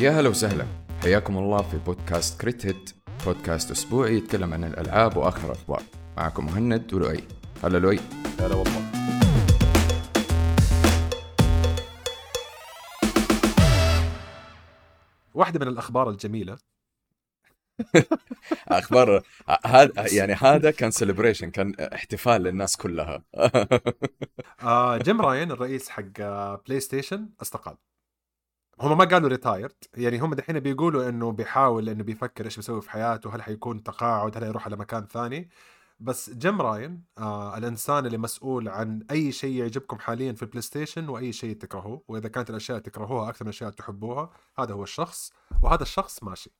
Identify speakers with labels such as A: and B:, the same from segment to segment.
A: يا هلا وسهلا. حياكم الله في بودكاست Crate Hit. بودكاست أسبوعي يتكلم عن الألعاب وآخر الأخبار. معكم مهند ولؤي. هلا لؤي.
B: هلا والله. واحدة من الأخبار الجميلة.
A: أخبار هذا يعني هذا كان celebration كان احتفال للناس كلها.
B: آه جيم راين الرئيس حق آه، PlayStation أستقال. هم ما قالوا retired يعني هم دحين بيقولوا إنه بيحاول إنه بيفكر إيش بيسوي في حياته هل حيكون تقاعد هل يروح على مكان ثاني. بس جيم راين آه الإنسان اللي مسؤول عن أي شيء يعجبكم حاليا في ال PlayStation وأي شيء تكرهوه وإذا كانت الأشياء تكرهوها أكثر من الاشياء تحبوها هذا هو الشخص وهذا الشخص ماشي.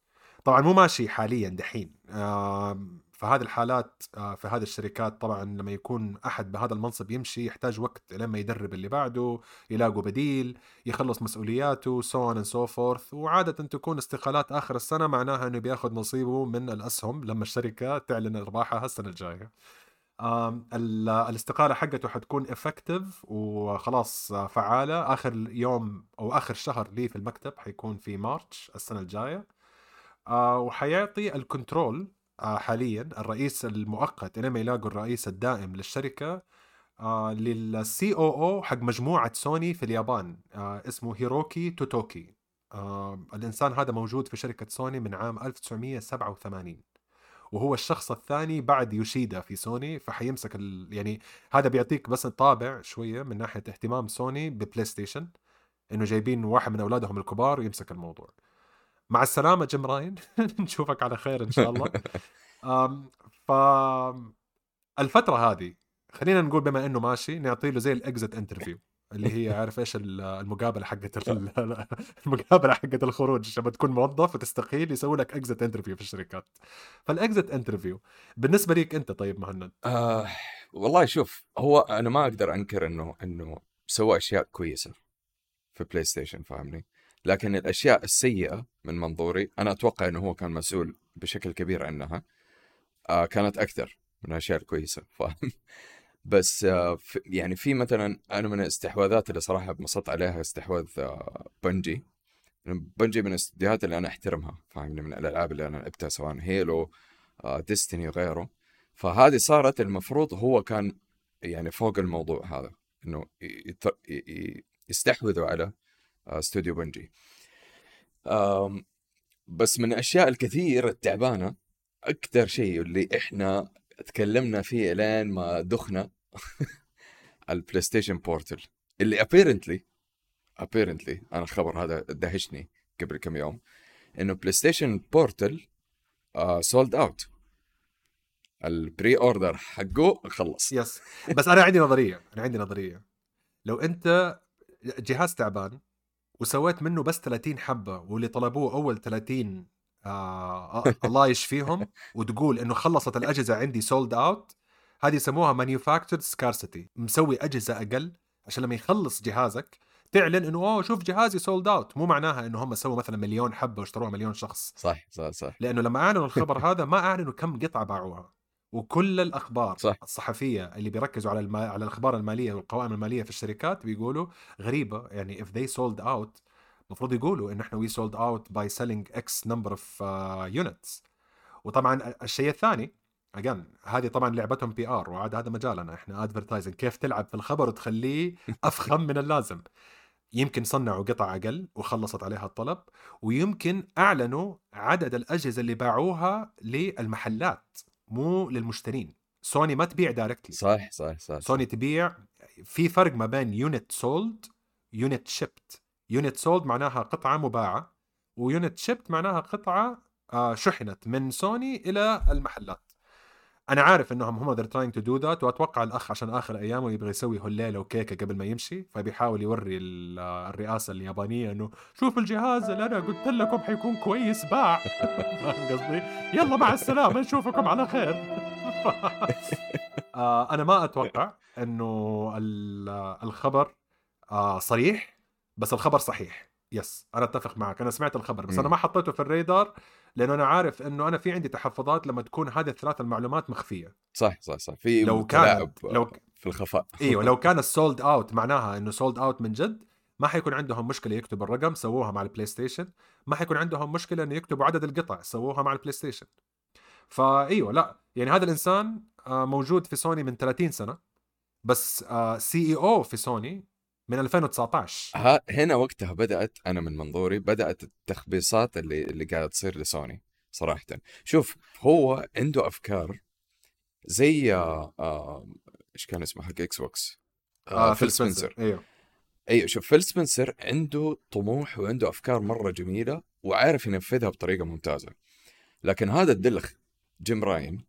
B: طبعا مو ماشي حاليا دحين. آه فهذه الحالات آه في هذه الشركات طبعا لما يكون أحد بهذا المنصب يمشي يحتاج وقت لما يدرب اللي بعده يلاقوا بديل يخلص مسؤولياته so on so forth وعادة تكون استقالات آخر السنة معناها إنه بياخذ نصيبه من الأسهم لما الشركة تعلن إرباحها السنة الجاية. الاستقالة حقته حتكون effective وخلاص آه، فعالة. آخر يوم أو آخر شهر لي في المكتب حيكون في March السنة الجاية. آه وحيعطي ال control حاليا الرئيس المؤقت لما يلاقوا الرئيس الدائم للشركة آه لل COO حق مجموعة سوني في اليابان آه اسمه هيروكي توتوكي. آه الإنسان هذا موجود في شركة سوني من عام 1987 وهو الشخص الثاني بعد يوشيدا في سوني فحيمسك ال... يعني هذا بيعطيك بس طابع شوية من ناحية اهتمام سوني ببلاي ستيشن إنه جايبين واحد من أولادهم الكبار يمسك الموضوع. مع السلامة جيم راين. نشوفك على خير إن شاء الله. ف الفترة هذه خلينا نقول بما إنه ماشي نعطي له زي ال exit interview اللي هي عارف إيش ال- المقابلة حقت ال- المقابلة حقت الخروج. لما تكون موظف وتستقيل يسوي لك exit interview في الشركات. فال exit interview بالنسبة ليك أنت طيب مهند؟
A: آه والله شوف هو أنا ما أقدر أنكر انه إنه سوى أشياء كويسة في بلاي ستيشن فاهمني؟ لكن الأشياء السيئة من منظوري أنا أتوقع إنه هو كان مسؤول بشكل كبير عنها آه كانت أكثر من الاشياء الكويسة فاهم؟ بس آه في يعني في مثلا أنا من الاستحواذات اللي صراحة انبسطت عليها استحواذ آه بنجي. بنجي من الاستديوهات اللي أنا أحترمها فاهمني من الألعاب اللي أنا لعبتها سواء هيلو آه ديستني وغيره. فهذه صارت المفروض هو كان يعني فوق الموضوع هذا إنه يستحوذوا على استوديو بنجي. بس من الأشياء الكثير التعبانة أكثر شيء اللي إحنا تكلمنا فيه لين ما دخنا البلاي ستيشن بورتل اللي apparently apparently أنا الخبر هذا دهشني قبل كم يوم إنه بلاي ستيشن بورتل sold out ال pre-order حقه خلص.
B: yes بس أنا عندي نظرية أنا عندي نظرية. لو أنت جهاز تعبان وسويت منه بس 30 حبة واللي طلبوه أول 30 آه آه الله يشفيهم وتقول إنه خلصت الأجهزة عندي sold out هذه يسموها manufactured scarcity مسوي أجهزة أقل عشان لما يخلص جهازك تعلن إنه أوه شوف جهازي sold out مو معناها إنه هم سووا مثلا مليون حبة واشتروها مليون شخص.
A: صح صح صح.
B: لأنه لما أعلنوا الخبر هذا ما أعلنوا كم قطعة باعوها. وكل الأخبار
A: صح.
B: الصحفية اللي بيركزوا على الما... على الأخبار المالية والقوائم المالية في الشركات بيقولوا غريبة. يعني if they sold out المفروض يقولوا إن إحنا sold out by selling x number of uh, units. وطبعا الشيء الثاني again هذه طبعا لعبتهم PR وعاد هذا مجالنا إحنا advertising كيف تلعب في الخبر وتخليه أفخم من اللازم؟ يمكن صنعوا قطع أقل وخلصت عليها الطلب ويمكن أعلنوا عدد الأجهزة اللي باعوها للمحلات. مو للمشترين. سوني ما تبيع directly
A: صح صح صح.
B: سوني تبيع في فرق ما بين unit sold unit shipped unit sold معناها قطعة مباعة و unit shipped معناها قطعة آه، شحنت من سوني إلى المحلات. أنا عارف إنهم هم they're trying to do that وأتوقع الأخ عشان آخر أيامه يبغى يسوي هليله وكيكة قبل ما يمشي فبيحاول يوري ال- الرئاسة اليابانية إنه شوف الجهاز اللي أنا قلت لكم حيكون كويس باع. قصدي؟ يلا مع السلامة نشوفكم على خير. آه، أنا ما أتوقع إنه ال- الخبر آه، صريح بس الخبر صحيح. yes أنا أتفق معك أنا سمعت الخبر بس. أنا ما حطيته في الريدار. لأنه أنا عارف إنه أنا في عندي تحفظات لما تكون هذه الثلاث المعلومات مخفية.
A: صح صح صح. في
B: لو كانت لو
A: في الخفاء.
B: إيوه لو كان ال sold out معناها إنه سولد اوت من جد ما حيكون عندهم مشكلة يكتبوا الرقم سووها مع البلاي ستيشن ما حيكون عندهم مشكلة إنه يكتبوا عدد القطع سووها مع البلاي ستيشن فايوه لا. يعني هذا الإنسان آه، موجود في سوني من 30 سنة بس CEO في سوني من 2019
A: ها هنا وقتها بدأت أنا من منظوري بدأت التخبيصات اللي اللي قاعدة تصير لسوني صراحة. شوف هو عنده أفكار زي آه آه إيش كان اسمه حق إكس بوكس؟ آه فيل سبنسر.
B: أيوه.
A: أيوه شوف فيل سبنسر عنده طموح وعنده أفكار مرة جميلة وعارف ينفذها بطريقة ممتازة. لكن هذا الدلخ جيم راين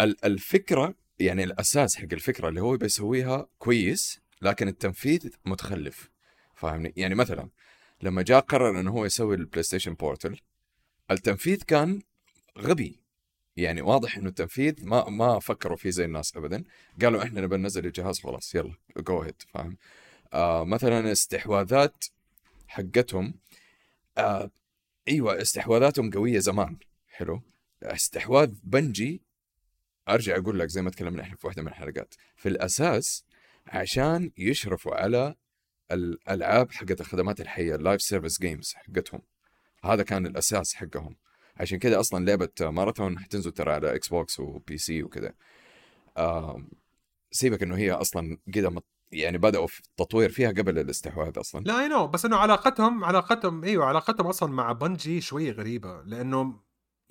A: ال- الفكرة يعني الأساس حق الفكرة اللي هو بيسويها كويس لكن التنفيذ متخلف. فاهمني؟ يعني مثلا لما جاء قرر إنه هو يسوي البلاي ستيشن بورتل التنفيذ كان غبي. يعني واضح إنه التنفيذ ما ما فكروا فيه زي الناس ابدا. قالوا إحنا نبي ننزل الجهاز خلاص يلا go ahead فاهم؟ آه مثلا استحواذات حقتهم آه أيوه استحواذاتهم قوية زمان. حلو؟ استحواذ بنجي أرجع أقول لك زي ما تكلمنا إحنا في واحدة من الحلقات. في الأساس عشان يشرفوا على الألعاب حقت الخدمات الحية ال live service games حقتهم. هذا كان الأساس حقهم. عشان كذا أصلا لعبة ماراثون حتنزل ترى على إكس بوكس و PC وكذا سيبك إنه هي أصلا كذا يعني بدأوا في التطوير فيها قبل الاستحواذ أصلا.
B: لا I know بس إنه علاقتهم علاقتهم إيوه علاقتهم أصلا مع بنجي شوي غريبة لأنه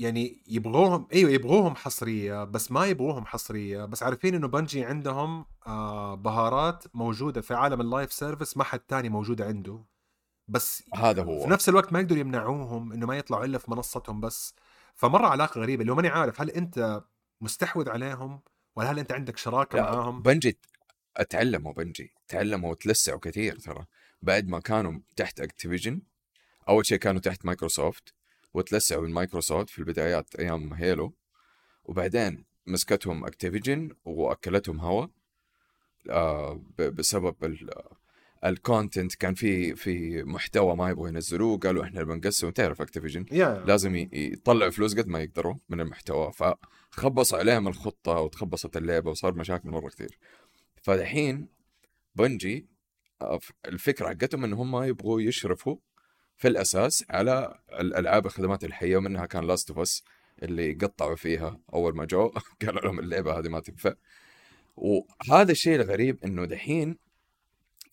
B: يعني يبغوهم أيوه يبغوهم حصرية بس ما يبغوهم حصرية. بس عارفين إنه بنجي عندهم آه بهارات موجودة في عالم ال live service ما حد تاني موجوده عنده. بس
A: هذا هو.
B: في نفس الوقت ما يقدروا يمنعوهم إنه ما يطلعوا إلا في منصتهم بس. فمرة علاقة غريبة اللي ماني عارف هل أنت مستحوذ عليهم ولا هل أنت عندك شراكة معاهم؟
A: بنجي أتعلموا بنجي تعلموا وتلسعوا كثير ترى. بعد ما كانوا تحت اكتيفيجن أول شيء كانوا تحت مايكروسوفت وتلسعوا من مايكروسوفت في البدايات أيام هيلو وبعدين مسكتهم أكتيفيجن وأكلتهم هوا آه بسبب ال content كان في في محتوى ما يبغوا ينزلوه قالوا إحنا بنقسم تعرف أكتيفيجن؟
B: yeah.
A: لازم يطلعوا فلوس قد ما يقدروا من المحتوى. فخبصوا عليهم الخطة وتخبصت اللعبة وصار مشاكل مرة كثير. فالحين بنجي آه، الفكرة حقتهم إن هم يبغوا يشرفوا في الأساس على الألعاب الخدمات الحية ومنها كان Last of Us اللي قطعوا فيها أول ما جو. قالوا لهم اللعبة هذه ما تنفع. وهذا الشيء الغريب إنه دحين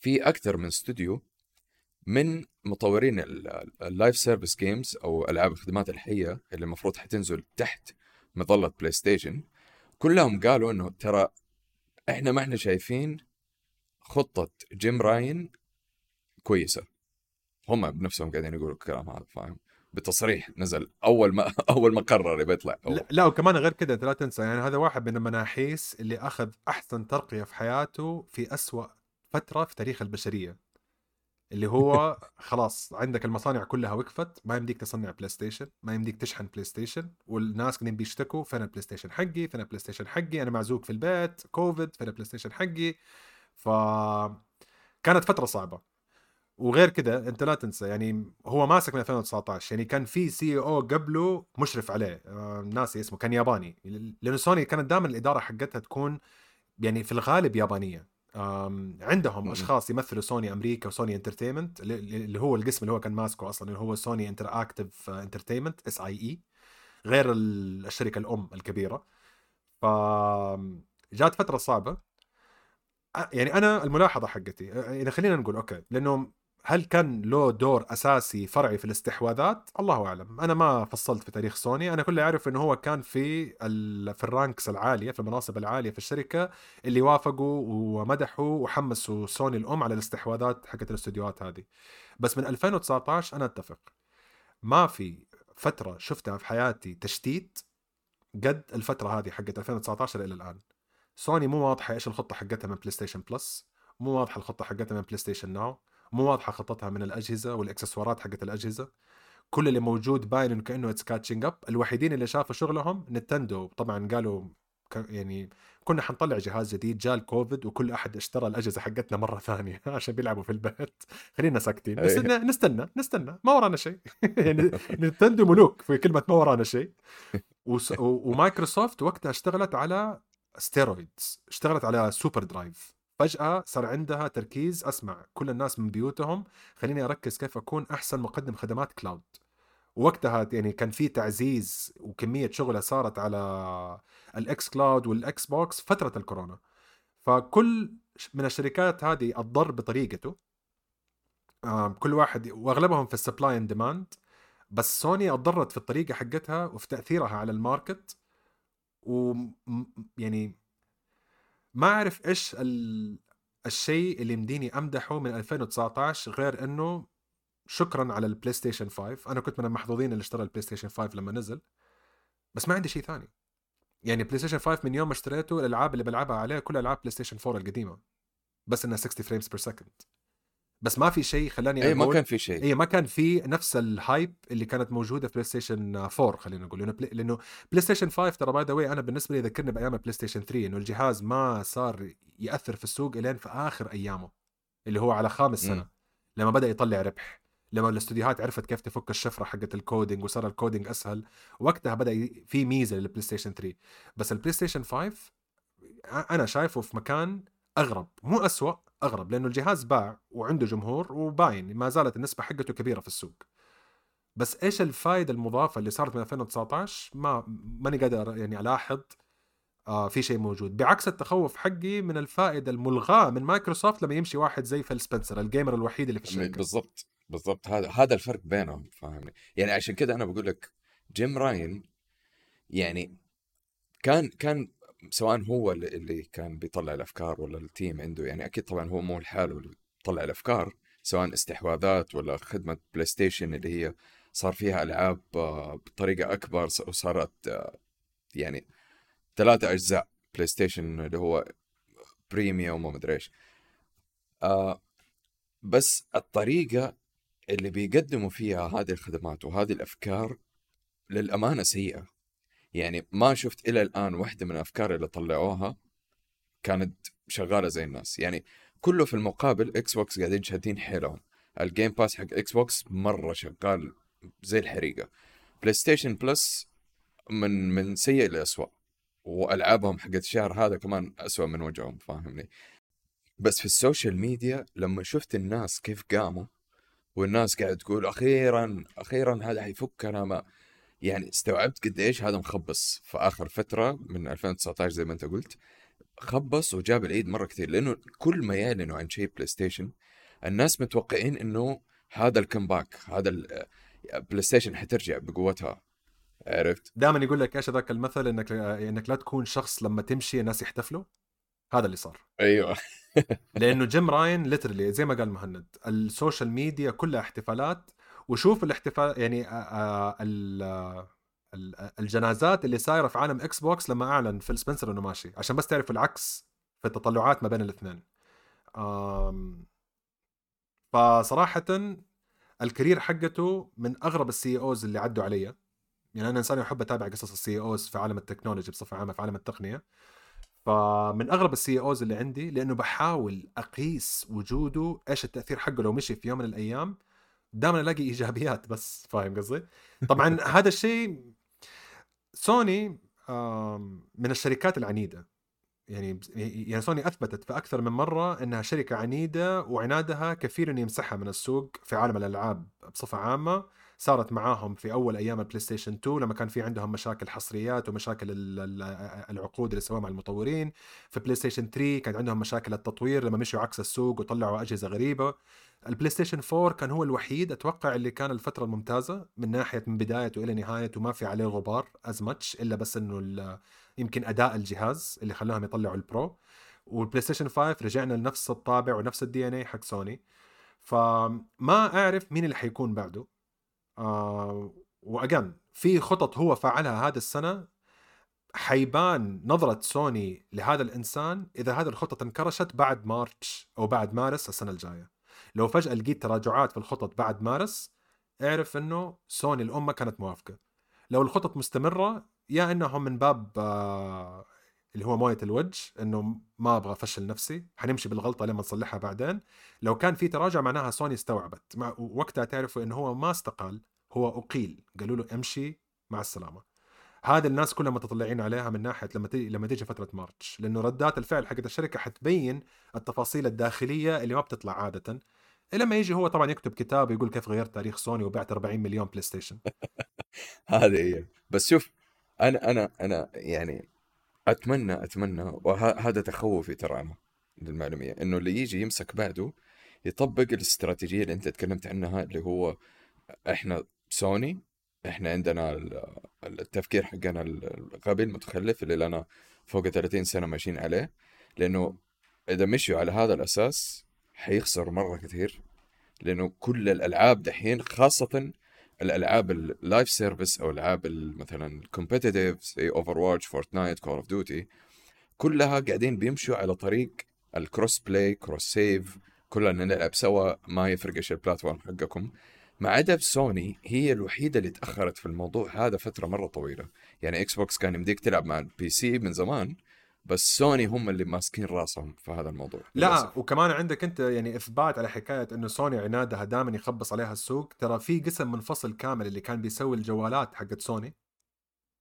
A: في أكثر من استوديو من مطورين ال live service games أو ألعاب الخدمات الحية اللي المفروض حتنزل تحت مظلة بلاي ستيشن كلهم قالوا إنه ترى إحنا ما إحنا شايفين خطة جيم راين كويسة. هم بنفسهم قاعدين يقولوا الكلام هذا فاهم؟ بتصريح نزل أول ما أول ما قرر يبي يطلع
B: لا, لا وكمان غير كذا أنت لا تنسى يعني هذا واحد من المناحيس اللي أخذ أحسن ترقية في حياته في أسوأ فترة في تاريخ البشرية اللي هو خلاص عندك المصانع كلها وقفت ما يمديك تصنع بلاي ستيشن ما يمديك تشحن بلاي ستيشن والناس قاعدين بيشتكوا فين البلاي ستيشن حقي فين البلاي ستيشن حقي أنا معزول في البيت كوفيد فين البلاي ستيشن حقي؟ ف كانت فترة صعبة. وغير كده أنت لا تنسى يعني هو ماسك من 2019 يعني كان في CEO قبله مشرف عليه آه ناسي اسمه كان ياباني لأنه سوني كانت دائما الإدارة حقتها تكون يعني في الغالب يابانية عندهم أشخاص يمثلوا سوني أمريكا وسوني Entertainment اللي هو القسم اللي هو كان ماسكه أصلا اللي هو سوني Interactive Entertainment SIE غير الشركة الأم الكبيرة. ف جات فترة صعبة. يعني أنا الملاحظة حقتي يعني خلينا نقول أوكي لأنه هل كان له دور أساسي فرعي في الاستحواذات؟ الله أعلم، أنا ما فصلت في تاريخ سوني، أنا كل اللي اعرف إنه هو كان في في ال ranks العالية في المناصب العالية في الشركة اللي وافقوا ومدحوا وحمسوا سوني الأم على الاستحواذات حقت الاستديوهات هذه. بس من 2019 أنا أتفق ما في فترة شفتها في حياتي تشتيت قد الفترة هذه حقت 2019 إلى الآن. سوني مو واضحة إيش الخطة حقتها من بلاي ستيشن بلس، مو واضحة الخطة حقتها من بلاي ستيشن ناو، مو واضحة خطتها من الأجهزة والإكسسوارات حقت الأجهزة. كل اللي موجود باين إنه كأنه it's catching up الوحيدين اللي شافوا شغلهم نتندو. طبعا قالوا يعني كنا حنطلع جهاز جديد جاء الكوفيد وكل أحد اشترى الأجهزة حقتنا مرة ثانية عشان بيلعبوا في البيت. خلينا ساكتين. بس. نستنى نستنى. ما ورانا شيء. يعني نتندو ملوك في كلمة ما ورانا شيء. ومايكروسوفت وقتها اشتغلت على steroids اشتغلت على super drive فجأة صار عندها تركيز أسمع كل الناس من بيوتهم خليني أركز كيف أكون أحسن مقدم خدمات cloud. وقتها يعني كان في تعزيز وكمية شغله صارت على الإكس كلاود والإكس بوكس فترة الكورونا. فكل من الشركات هذه اضر بطريقته كل واحد وأغلبهم في ال supply and demand بس سوني أضرت في الطريقة حقتها وفي تأثيرها على ال market و يعني ما أعرف إيش ال... الشيء اللي مديني أمدحه من 2019 غير إنه شكرا على البلاي ستيشن 5 أنا كنت من المحظوظين اللي اشترى البلاي ستيشن 5 لما نزل بس ما عندي شيء ثاني. يعني بلاي ستيشن 5 من يوم ما اشتريته الألعاب اللي بلعبها عليه كلها ألعاب بلاي ستيشن 4 القديمة بس إنها 60 frames per second بس ما في شيء خلاني
A: اي ما كان في شيء.
B: اي ما كان في نفس ال hype اللي كانت موجودة في بلاي ستيشن 4 خلينا نقول. لأنه بلاي لأنه بلاي ستيشن 5 ترى by the way أنا بالنسبة لي ذكرني بأيام البلاي ستيشن 3 إنه الجهاز ما صار يأثر في السوق إلين في آخر أيامه اللي هو على خامس سنة م. لما بدأ يطلع ربح لما الاستوديوهات عرفت كيف تفك الشفرة حقت ال coding وصار ال coding أسهل وقتها بدأ في ميزة للبلاي ستيشن 3 بس البلاي ستيشن 5 أنا شايفه في مكان أغرب مو أسوأ أغرب لأنه الجهاز باع وعنده جمهور وباين ما زالت النسبة حقته كبيرة في السوق. بس إيش الفائده المضافة اللي صارت من 2019 ما ماني قادر يعني ألاحظ آه في شيء موجود. بعكس التخوف حقي من الفائدة الملغاة من مايكروسوفت لما يمشي واحد زي فيل سبنسر ال gamer الوحيد اللي في الشركة.
A: بالضبط بالضبط. هذا هذا الفرق بينهم فاهمني؟ يعني عشان كذا أنا بقول لك جيم راين يعني كان كان سواء هو اللي كان بيطلع الأفكار ولا ال team عنده يعني أكيد طبعا هو مو لحاله اللي بيطلع الأفكار سواء استحواذات ولا خدمة بلاي ستيشن اللي هي صار فيها ألعاب آه، بطريقة أكبر وصارت آه، يعني ثلاثة أجزاء بلاي ستيشن اللي هو premium وما ادري إيش. آه بس الطريقة اللي بيقدموا فيها هذه الخدمات وهذه الأفكار للأمانة سيئة. يعني ما شفت إلى الآن واحدة من الافكار اللي طلعوها كانت شغالة زي الناس. يعني كله في المقابل إكس بوكس قاعدين شادين حيلهم. ال Game Pass حق إكس بوكس مرة شغال زي الحريقة. بلاي ستيشن بلس من من سيء لاسوء وألعابهم حقت الشهر هذا كمان اسوء من وجههم فاهمني؟ بس في ال social media لما شفت الناس كيف قاموا والناس قاعد تقول أخيرا أخيرا هذا حيفكنا ما يعني استوعبت قد إيش هذا مخبص في آخر فترة من 2019 زي ما أنت قلت. خبص وجاب العيد مرة كثير لأنه كل ما يعلنوا عن شيء بلاي ستيشن الناس متوقعين إنه هذا ال comeback هذا البلاي ستيشن حترجع بقوتها. عرفت؟
B: دائما يقول لك إيش ذاك المثل؟ إنك إنك لا تكون شخص لما تمشي الناس يحتفلوا. هذا اللي صار.
A: أيوه.
B: لأنه جيم راين literally زي ما قال مهند ال social media كلها احتفالات وشوف الاحتفال يعني الجنازات اللي صايرة في عالم إكس بوكس لما أعلن فيل سبنسر إنه ماشي عشان بس تعرفوا العكس في التطلعات ما بين الاثنين. فصراحه ال career حقته من أغرب ال CEOs اللي عدوا علي. يعني أنا إنسان يحب أتابع قصص ال CEOs في عالم ال technology بصفة عامة في عالم التقنية. فمن أغرب ال CEOs اللي عندي لأنه بحاول أقيس وجوده إيش التأثير حقه لو مشي في يوم من الأيام. دائما ألاقي إيجابيات بس فاهم قصدي؟ طبعا هذا الشيء سوني من الشركات العنيدة يعني يعني سوني أثبتت في أكثر من مرة إنها شركة عنيدة وعنادها كثير إنه يمسحها من السوق في عالم الألعاب بصفة عامة صارت معاهم في أول أيام البلاي ستيشن 2 لما كان في عندهم مشاكل حصريات ومشاكل العقود اللي سواها مع المطورين. في بلاي ستيشن 3 كان عندهم مشاكل التطوير لما مشوا عكس السوق وطلعوا أجهزة غريبة. البلاي ستيشن 4 كان هو الوحيد أتوقع اللي كان الفترة الممتازة من ناحية من بدايته إلى نهايته ما في عليه غبار as much إلا بس إنه يمكن أداء الجهاز اللي خلاهم يطلعوا ال Pro والبلاي ستيشن 5 رجعنا لنفس الطابع ونفس ال DNA حق سوني فما أعرف مين اللي حيكون بعده. آه وأجان في خطط هو فعلها هذا السنة. حيبان نظرة سوني لهذا الإنسان إذا هذه الخطط انكرشت بعد مارتش أو بعد مارس السنة الجاية. لو فجأة لقيت تراجعات في الخطط بعد مارس اعرف إنه سوني الأمة كانت موافقة. لو الخطط مستمرة يا إنهم من باب آه اللي هو مويه الوجه إنه ما أبغى أفشل نفسي حنمشي بالغلطة لما نصلحها بعدين. لو كان في تراجع معناها سوني استوعبت. مع وقتها تعرفوا إنه هو ما استقال هو أقيل. قالوا له امشي مع السلامة. هذا الناس كلها متطلعين عليها من ناحية لما تيجي لما تيجي فترة March. لأنه ردات الفعل حقت الشركة حتبين التفاصيل الداخلية اللي ما بتطلع عادة. لما يجي هو طبعا يكتب كتاب يقول كيف غيرت تاريخ سوني وبعت 40 مليون بلاي ستيشن.
A: هذه هي. بس شوف أنا أنا أنا يعني أتمنى أتمنى وهذا تخوفي ترى أنا للمعلومية إنه اللي يجي يمسك بعده يطبق الاستراتيجية اللي أنت تكلمت عنها اللي هو إحنا سوني إحنا عندنا التفكير حقنا الغبي المتخلف اللي لنا فوق 30 سنة ماشيين عليه لأنه إذا مشوا على هذا الأساس حيخسروا مرة كثير لأنه كل الألعاب دحين خاصة الألعاب ال live service أو العاب مثلا ال competitive زي Overwatch Fortnite Call of Duty كلها قاعدين بيمشوا على طريق ال cross-play cross-save كلنا نلعب سوا. ما يفرق إيش ال platform حقكم. ما عدا سوني هي الوحيدة اللي تأخرت في الموضوع هذا فترة مرة طويلة. يعني إكس بوكس كان يمديك تلعب مع ال PC من زمان بس سوني هم اللي ماسكين راسهم في هذا الموضوع
B: لا للأسف. وكمان عندك أنت يعني إثبات على حكاية إنه سوني عنادها دائما يخبص عليها السوق ترى في قسم منفصل كامل اللي كان بيسوي الجوالات حقت سوني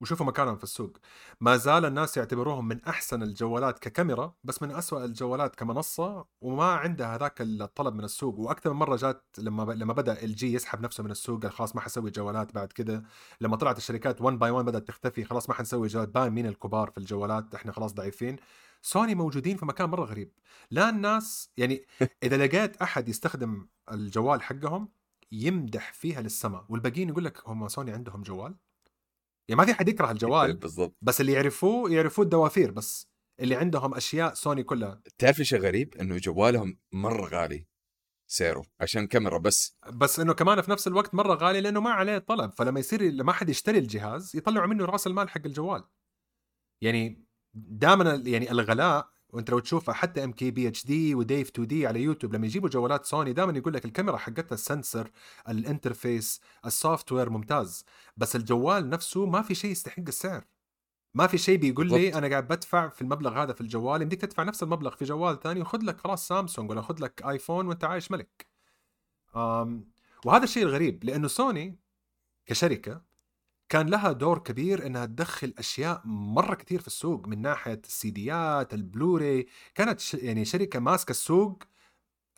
B: وشوفوا مكانهم في السوق. ما زال الناس يعتبروهم من أحسن الجوالات ككاميرا بس من أسوأ الجوالات كمنصة وما عندها هذاك الطلب من السوق. وأكثر من مرة جات لما ب... لما بدأ LG يسحب نفسه من السوق قال خلاص ما حسوي جوالات بعد كذا. لما طلعت الشركات 1 by 1 بدأت تختفي خلاص ما حنسوي جوالات باين مين الكبار في الجوالات إحنا خلاص ضعيفين. سوني موجودين في مكان مرة غريب. لا الناس يعني إذا لقيت أحد يستخدم الجوال حقهم يمدح فيها للسماء. والباقيين يقول لك هم سوني عندهم جوال؟ يعني ما في حد يكره الجوال
A: بالضبط.
B: بس اللي يعرفوه يعرفوه الدوافير بس اللي عندهم أشياء سوني كلها.
A: تعرف إيش غريب؟ إنه جوالهم مرة غالي سعره عشان كاميرا بس.
B: بس إنه كمان في نفس الوقت مرة غالي لأنه ما عليه طلب. فلما يصير لما حد يشتري الجهاز يطلعوا منه رأس المال حق الجوال. يعني دائما يعني الغلاء وانت لو تشوفها حتى إم كي بي اتش دي وديف 2 دي على يوتيوب لما يجيبوا جوالات سوني دائما يقول لك الكاميرا حقتها ال sensor ال interface ال software ممتاز بس الجوال نفسه ما في شيء يستحق السعر. ما في شيء بيقول لي أنا قاعد بدفع في المبلغ هذا في الجوال يمديك تدفع نفس المبلغ في جوال ثاني وخذ لك خلاص سامسونج ولا خذ لك آيفون وأنت عايش ملك. وهذا الشيء الغريب لأنه سوني كشركة كان لها دور كبير إنها تدخل أشياء مرة كثير في السوق من ناحية السيديات البلوري. كانت ش... يعني شركة ماسكة السوق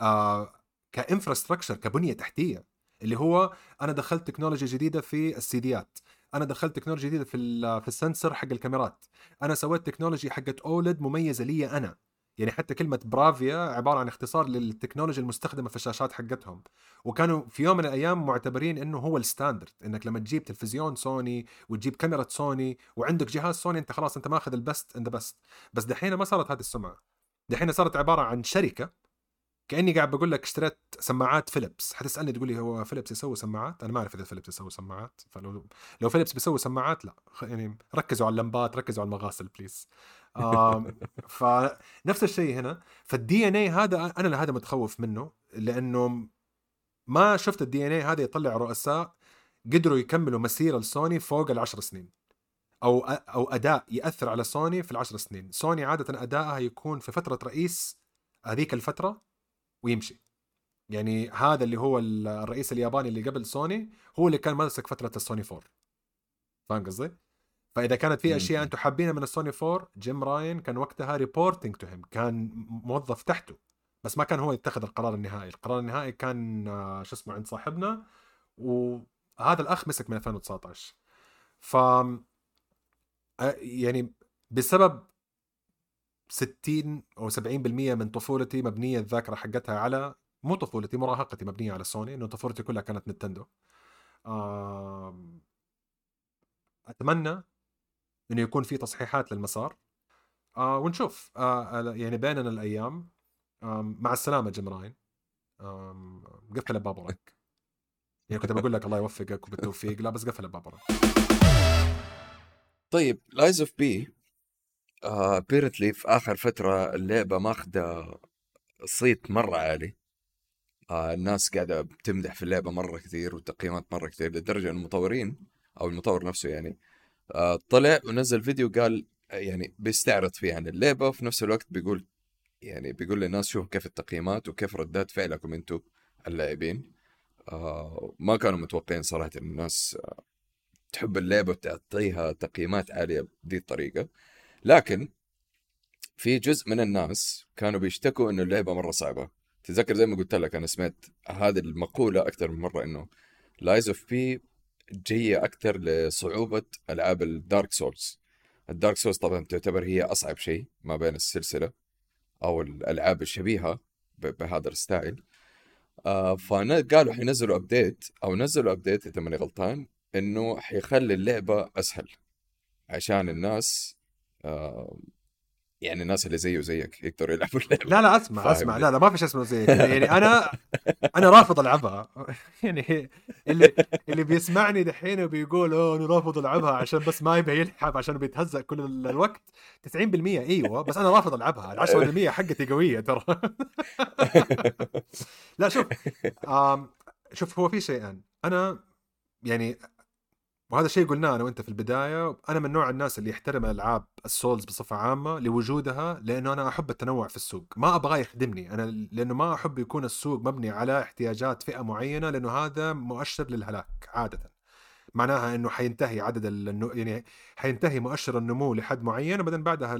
B: آه ك infrastructure كبنية تحتية اللي هو أنا دخلت تكنولوجيا جديدة في السيديات. أنا دخلت تكنولوجيا جديدة في في ال sensor حق الكاميرات. أنا سويت technology حقت OLED مميزة لي أنا. يعني حتى كلمة برافيا عبارة عن اختصار للتكنولوجيا المستخدمة في الشاشات حقتهم. وكانوا في يوم من الأيام معتبرين أنه هو ال standard أنك لما تجيب تلفزيون سوني وتجيب كاميرا سوني وعندك جهاز سوني أنت خلاص أنت ماخذ ال best and best بس دحين ما صارت هذه السمعة. دحين صارت عبارة عن شركة كأني قاعد بقول لك اشتريت سماعات فيليبس. حتسألني تقول لي هو فيليبس يسوي سماعات؟ أنا ما أعرف إذا فيليبس يسوي سماعات. فلو لو فيليبس بيسوي سماعات لا. يعني ركزوا على اللمبات ركزوا على المغاسل please فنفس الشيء هنا. فال DNA هذا أنا لهذا متخوف منه لأنه ما شفت ال DNA هذا يطلع رؤساء قدروا يكملوا مسيرة لسوني فوق العشر سنين. أو أو أداء يأثر على سوني في العشر سنين. سوني عادة ادائها يكون في فترة رئيس هذيك الفترة ويمشي. يعني هذا اللي هو الرئيس الياباني اللي قبل سوني هو اللي كان ماسك فترة السوني 4 فاهم قصدي؟ فإذا كانت في أشياء أنتم حابينها من السوني 4 جيم راين كان وقتها reporting to him كان موظف تحته. بس ما كان هو يتخذ القرار النهائي. القرار النهائي كان آه، شو اسمه عند صاحبنا. وهذا الأخ مسك من 2019 ف آه، يعني بسبب 60 أو 70% من طفولتي مبنية الذاكرة حقتها على مو طفولتي مراهقتي مبنية على سوني إنه طفولتي كلها كانت نينتندو أتمنى إنه يكون في تصحيحات للمسار. آه ونشوف. آه يعني بيننا الأيام. مع السلامة جيم رايان. قفل بابرك يعني كنت بقول لك الله يوفقك وبالتوفيق. لا بس قفل بابرك
A: طيب Lies of P بيرتلي في آخر فترة اللعبة ماخذه صيت مرة عالي. آه الناس قاعدة بتمدح في اللعبة مرة كثير والتقييمات مرة كثير لدرجة إن المطورين أو المطور نفسه يعني آه طلع ونزل فيديو قال يعني بيستعرض فيه عن اللعبة وفي نفس الوقت بيقول يعني بيقول للناس شوفوا كيف التقييمات وكيف ردات فعلكم أنتم اللاعبين. آه ما كانوا متوقعين صراحة إن الناس آه تحب اللعبة وتعطيها تقييمات عالية بذي الطريقة. لكن في جزء من الناس كانوا بيشتكوا إنه اللعبة مرة صعبة. تذكر زي ما قلت لك أنا سمعت هذه المقولة أكثر من مرة إنه Lies of P جاية أكثر لصعوبة ألعاب ال Dark Souls ال Dark Souls طبعا تعتبر هي أصعب شيء ما بين السلسلة أو الألعاب الشبيهة بهذا الستايل. آه فقالوا حينزلوا update أو نزلوا update إذا ماني غلطان إنه حيخلي اللعبة أسهل عشان الناس يعني الناس اللي زيه وزيك يقدروا يلعبوا اللعبة.
B: لا لا أسمع أسمع. لا لا ما في شيء اسمه زيك. يعني أنا أنا رافض ألعبها. يعني اللي اللي بيسمعني دحين وبيقول أوه أنا رافض ألعبها عشان بس ما يبغى يلعب عشان بيتهزأ كل الوقت. 90% إيوه. بس أنا رافض ألعبها. ال 10% حقتي قوية ترى. لا شوف شوف هو في شيئين. أنا يعني وهذا الشيء قلناه أنا وأنت في البداية أنا من نوع الناس اللي يحترم العاب السولز بصفة عامة لوجودها لأنه أنا أحب التنوع في السوق. ما أبغاه يخدمني. أنا لأنه ما أحب يكون السوق مبني على احتياجات فئة معينة لأنه هذا مؤشر للهلاك عادة. معناها إنه حينتهي عدد النو... يعني حينتهي مؤشر النمو لحد معين وبعدين بعدها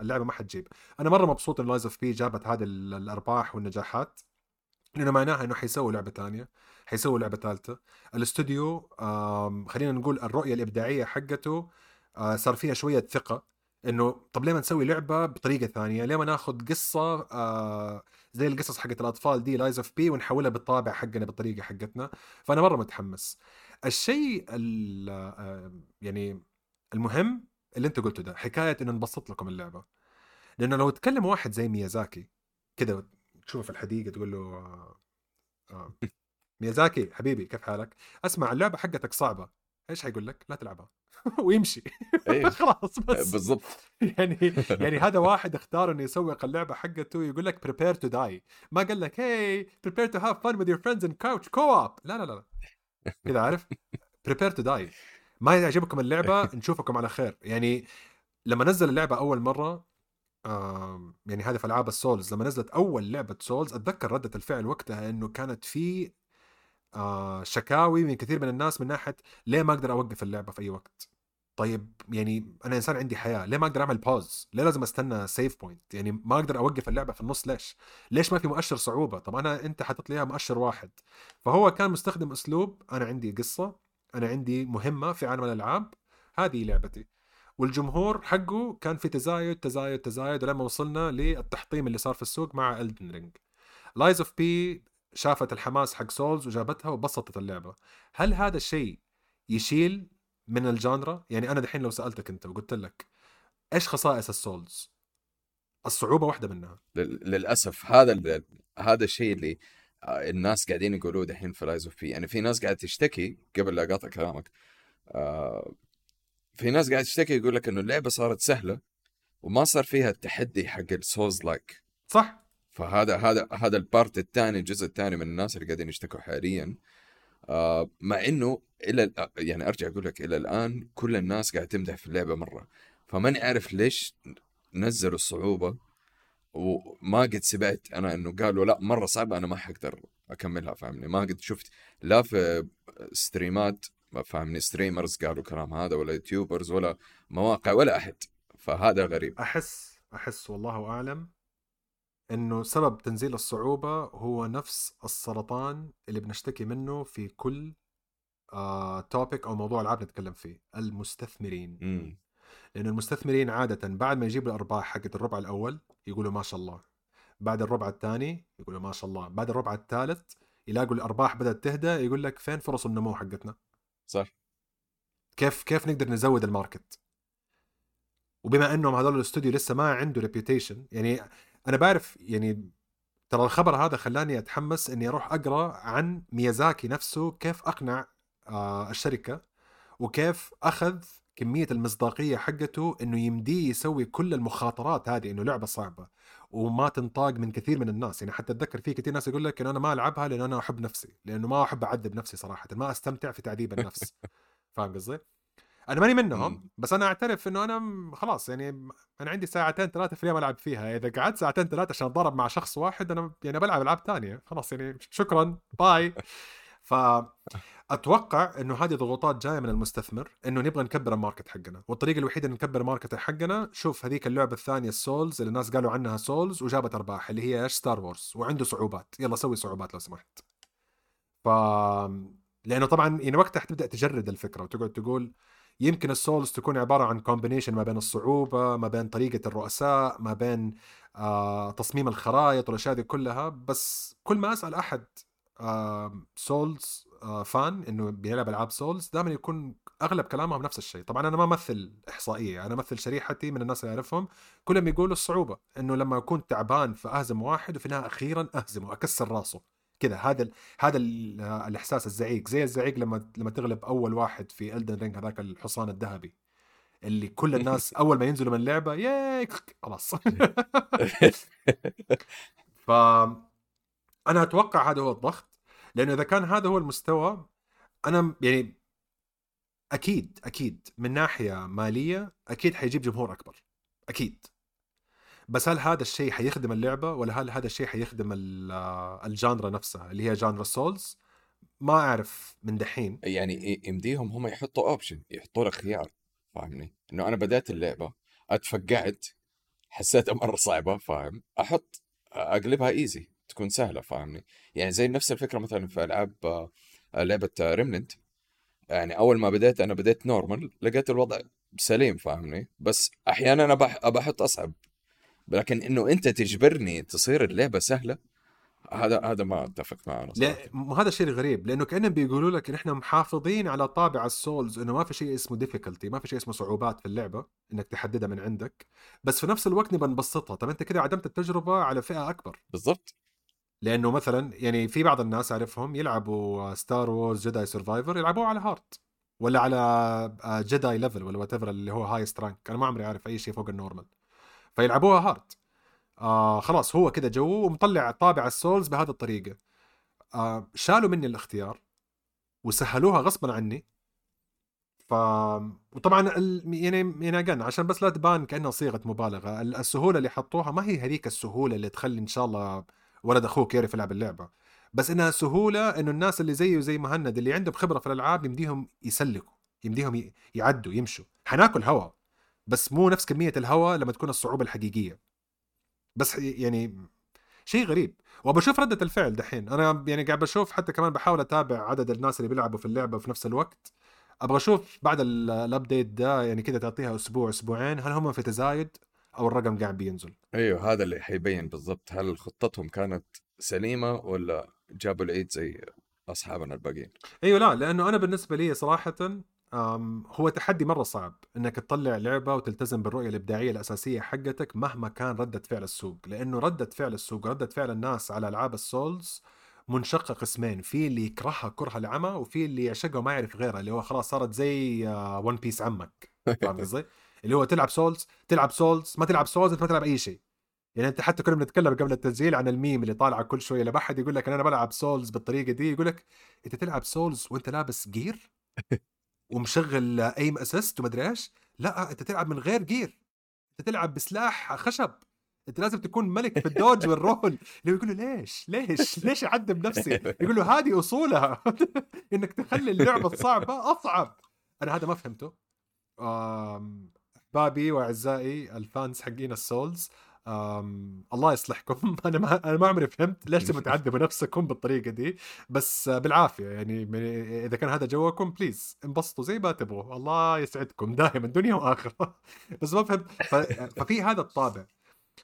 B: اللعبة ما حتجيب. أنا مرة مبسوط إن Lies of P جابت هذه الأرباح والنجاحات لأنه معناها إنه حيسووا لعبة ثانية. حيسووا لعبة ثالثة. الاستوديو خلينا نقول الرؤية الإبداعية حقته آه، صار فيها شوية ثقة إنه طب ليه ما نسوي لعبة بطريقة ثانية؟ ليه ما ناخذ قصة آه، زي القصص حقت الأطفال دي Lies of P ونحولها بالطابع حقنا بالطريقة حقتنا. فأنا مرة متحمس. الشيء يعني المهم اللي أنت قلته ده حكاية إنه نبسط لكم اللعبة. لأنه لو تكلم واحد زي ميازاكي كده تشوفه في الحديقة تقول له آه آه. ميازاكي حبيبي كيف حالك؟ أسمع اللعبة حقتك صعبة. إيش حيقول لك؟ لا تلعبها. ويمشي. أيه. خلاص بس.
A: بالضبط.
B: يعني يعني هذا واحد اختار إنه يسوق اللعبة حقته يقول لك prepare to die. ما قال لك hey prepare to have fun with your friends in couch co-op. لا لا لا كذا عارف؟ prepare to die. ما يعجبكم اللعبة؟ نشوفكم على خير. يعني لما نزل اللعبة أول مرة يعني هذا في ألعاب ال Souls لما نزلت أول لعبة Souls أتذكر ردة الفعل وقتها إنه كانت في آه شكاوي من كثير من الناس من ناحية ليه ما أقدر أوقف اللعبة في أي وقت؟ طيب يعني أنا إنسان عندي حياة ليه ما أقدر أعمل pause ليه لازم أستنى save point يعني ما أقدر أوقف اللعبة في النص ليش؟ ليش ما في مؤشر صعوبة؟ طب أنا أنت حاطط لي مؤشر واحد. فهو كان مستخدم أسلوب أنا عندي قصة أنا عندي مهمة في عالم الألعاب هذه لعبتي. والجمهور حقه كان في تزايد تزايد تزايد ولما وصلنا للتحطيم اللي صار في السوق مع Elden Ring Lies of P شافت الحماس حق Souls وجابتها وبسطت اللعبة. هل هذا الشيء يشيل من ال genre؟ يعني أنا دحين لو سألتك أنت وقلت لك إيش خصائص ال Souls؟ الصعوبة واحدة منها.
A: للأسف هذا هذا الشيء اللي آه، الناس قاعدين يقولوه دحين في Lies of P يعني في ناس قاعدة تشتكي قبل لا أقاطع كلامك آه، في ناس قاعدة تشتكي يقول لك إنه اللعبة صارت سهلة وما صار فيها التحدي حق ال Souls-like
B: صح.
A: فهذا هذا هذا ال part الثاني الجزء الثاني من الناس اللي قاعدين يشتكوا حاليا. آه مع إنه إلى يعني أرجع أقول لك إلى الآن كل الناس قاعدة تمدح في اللعبة مرة. فماني عارف ليش نزلوا الصعوبة وما قد سمعت أنا إنه قالوا لا مرة صعبة أنا ما حقدر أكملها فاهمني؟ ما قد شفت لا في stream ات فاهمني؟ streamers قالوا كلام هذا ولا YouTubers ولا مواقع ولا أحد. فهذا غريب.
B: أحس أحس والله أعلم إنه سبب تنزيل الصعوبة هو نفس السرطان اللي بنشتكي منه في كل آه توبيك أو موضوع العاب نتكلم فيه المستثمرين.
A: م.
B: لأن المستثمرين عادة بعد ما يجيبوا الأرباح حقت الربع الأول يقولوا ما شاء الله. بعد الربع الثاني يقولوا ما شاء الله. بعد الربع الثالث يلاقوا الأرباح بدأت تهدى يقول لك فين فرص النمو حقتنا؟
A: صح.
B: كيف كيف نقدر نزود ال market؟ وبما إنهم هذول الاستوديو لسه ما عنده reputation يعني أنا بعرف يعني ترى الخبر هذا خلاني أتحمس إني أروح أقرأ عن ميازاكي نفسه كيف أقنع آه الشركة وكيف أخذ كمية المصداقية حقته إنه يمديه يسوي كل المخاطرات هذه إنه لعبة صعبة وما تنطاق من كثير من الناس يعني حتى أتذكر في كثير ناس يقول لك انه أنا ما ألعبها لأن أنا أحب نفسي لأنه ما أحب أعذب نفسي صراحة ما أستمتع في تعذيب النفس فاهم قصدي؟ أنا ماني منهم بس أنا أعترف إنه أنا خلاص يعني أنا عندي ساعتين ثلاثة في اليوم ألعب فيها إذا قعدت ساعتين ثلاثة عشان أتضارب مع شخص واحد أنا يعني بلعب ألعاب ثانية خلاص يعني شكرا باي. فاتوقع إنه هذه ضغوطات جاية من المستثمر إنه نبغى نكبر ال market حقنا والطريقة الوحيدة ان نكبر ال market حقنا شوف هذيك اللعبة الثانية ال Souls اللي الناس قالوا عنها Souls وجابت أرباح اللي هي إيش؟ Star Wars وعنده صعوبات يلا سوي صعوبات لو سمحت. ف لأنه طبعا يعني وقتها حتبدأ تجرد الفكرة وتقعد تقول يمكن ال Souls تكون عبارة عن combination ما بين الصعوبة ما بين طريقة الرؤساء ما بين آه تصميم الخرائط والأشياء دي كلها. بس كل ما أسأل أحد آه Souls آه fan إنه بيلعب ألعاب Souls دائما يكون أغلب كلامهم نفس الشيء. طبعا أنا ما أمثل إحصائية أنا أمثل شريحتي من الناس اللي أعرفهم. كلهم يقولوا الصعوبة إنه لما أكون تعبان فأهزم واحد وفي النهاية أخيرا أهزمه أكسر راسه. كذا هذا ال هذا ال الإحساس الزعيق زي الزعيق لما لما تغلب أول واحد في الدن رينج هذاك الحصان الذهبي اللي كل الناس أول ما ينزلوا من اللعبه ياي خلاص. ف أنا أتوقع هذا هو الضغط لأنه إذا كان هذا هو المستوى أنا يعني أكيد أكيد من ناحية مالية أكيد حيجيب جمهور أكبر أكيد. بس هل هذا الشيء حيخدم اللعبة ولا هل هذا الشيء حيخدم ال genre نفسها اللي هي genre Souls؟ ما أعرف من دحين.
A: يعني يمديهم هم يحطوا option يحطوا لك خيار فاهمني؟ إنه أنا بديت اللعبة اتفقعت حسيتها مرة صعبة فاهم؟ أحط أقلبها easy تكون سهلة فاهمني؟ يعني زي نفس الفكرة مثلا في ألعاب لعبة Remnant يعني أول ما بديت أنا بديت normal لقيت الوضع سليم فاهمني؟ بس أحيانا أنا بحط أصعب. لكن إنه أنت تجبرني تصير اللعبة سهلة هذا هذا ما أتفق معه أنا
B: لا هذا الشيء الغريب لأنه كأنهم بيقولوا لك إن إحنا محافظين على طابع ال Souls إنه ما في شيء اسمه difficulty ما في شيء اسمه صعوبات في اللعبة إنك تحددها من عندك بس في نفس الوقت نبغى نبسطها. طب أنت كده عدمت التجربة على فئة أكبر.
A: بالضبط.
B: لأنه مثلا يعني في بعض الناس أعرفهم يلعبوا Star Wars Jedi Survivor يلعبوه على hard ولا على Jedi level ولا what اللي هو highest rank أنا ما عمري عارف أي شيء فوق ال normal فيلعبوها hard آه خلاص هو كده جو ومطلع طابع ال Souls بهذه الطريقة. آه شالوا مني الاختيار وسهلوها غصبا عني. ف وطبعا ال... يعني يعني عشان بس لا تبان كأنها صيغة مبالغة السهولة اللي حطوها ما هي هذيك السهولة اللي تخلي إن شاء الله ولد أخوك يعرف يلعب اللعبة. بس إنها سهولة إنه الناس اللي زيه وزي مهند اللي عندهم خبرة في الألعاب يمديهم يسلكوا يمديهم يعدوا يمشوا. حناكل هوا. بس مو نفس كمية الهواء لما تكون الصعوبة الحقيقية. بس يعني شيء غريب. وبشوف ردة الفعل دحين. أنا يعني قاعد بشوف حتى كمان بحاول أتابع عدد الناس اللي بيلعبوا في اللعبة في نفس الوقت. أبغى أشوف بعد الابديت ده يعني كذا تعطيها أسبوع أسبوعين هل هم في تزايد أو الرقم قاعد بينزل؟
A: أيوه هذا اللي حيبين بالضبط. هل خطتهم كانت سليمة ولا جابوا العيد زي أصحابنا الباقيين؟
B: أيوه لا لأنه أنا بالنسبة لي صراحة هو تحدي مرة صعب إنك تطلع لعبة وتلتزم بالرؤية الإبداعية الأساسية حقتك مهما كان ردة فعل السوق لأنه ردة فعل السوق ردة فعل الناس على ألعاب ال Souls منشقة قسمين في اللي يكرهها كره العمى وفي اللي يعشقها وما يعرف غيرها اللي هو خلاص صارت زي One آه، Piece عمك فاهم قصدي؟ اللي هو تلعب Souls تلعب Souls ما تلعب Souls انت ما تلعب أي شيء يعني أنت حتى كنا بنتكلم قبل التسجيل عن الميم اللي طالعة كل شوية لما أحد يقول لك أنا بلعب Souls بالطريقة دي يقول لك أنت تلعب Souls وأنت لابس gear ومشغل aim assist ومدري إيش لا أنت تلعب من غير gear. أنت تلعب بسلاح خشب. أنت لازم تكون ملك في ال dodge وال roll. اللي يقول له ليش؟ ليش؟ ليش أعذب نفسي؟ يقول له هذه أصولها. إنك تخلي اللعبة الصعبه أصعب. أنا هذا ما فهمته. احبابي وأعزائي ال fans حقين ال Souls الله يصلحكم. أنا ما أنا ما عمري فهمت ليش تبغوا تعذبوا نفسكم بالطريقة دي بس بالعافية يعني إذا كان هذا جوكم please انبسطوا زي ما تبغوا. الله يسعدكم دائما دنيا وآخرة. بس ما فهمت ففي هذا الطابع.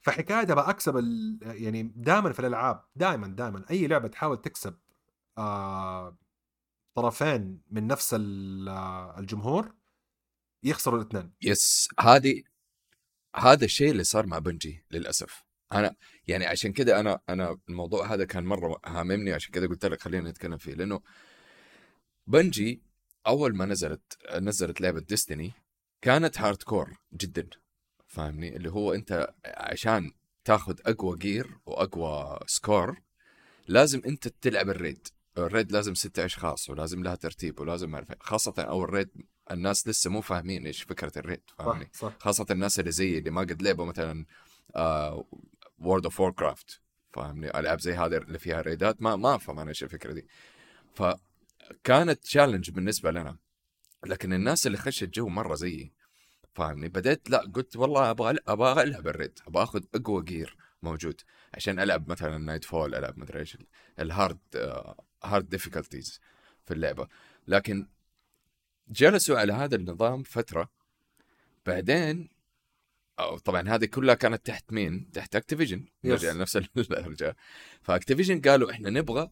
B: فحكاية أبغى أكسب ال... يعني دائما في الألعاب دائما دائما أي لعبة تحاول تكسب آه... طرفين من نفس الجمهور يخسروا الاثنين.
A: yes هذه هذا الشيء اللي صار مع Bungie للأسف. أنا يعني عشان كذا أنا أنا الموضوع هذا كان مرة هاممني عشان كذا قلت لك خلينا نتكلم فيه. لأنه Bungie أول ما نزلت نزلت لعبة Destiny كانت hardcore جدا فاهمني؟ اللي هو أنت عشان تاخذ أقوى gear وأقوى score لازم أنت تلعب ال raid. ال raid لازم ستة أشخاص ولازم لها ترتيب ولازم معرفة خاصة أو ال raid الناس لسه مو فاهمين إيش فكرة ال raid فاهمني؟ صح. صح. خاصة الناس اللي زيي اللي ما قد لعبوا مثلا World of Warcraft فاهمني؟ ألعاب زي هذه اللي فيها raid ات ما ما فهم أنا إيش الفكرة دي. ف كانت challenge بالنسبة لنا لكن الناس اللي خشت جو مرة زيي فاهمني؟ بديت لا قلت والله أبغى أبغى ألعب ال raid أبغى أخذ أقوى gear موجود عشان ألعب مثلا Nightfall ألعب مدري إيش ال hard hard difficulties في اللعبة. لكن جلسوا على هذا النظام فترة بعدين أو طبعا هذه كلها كانت تحت مين؟ تحت Activision نرجع لنفس الرجال ف Activision قالوا إحنا نبغى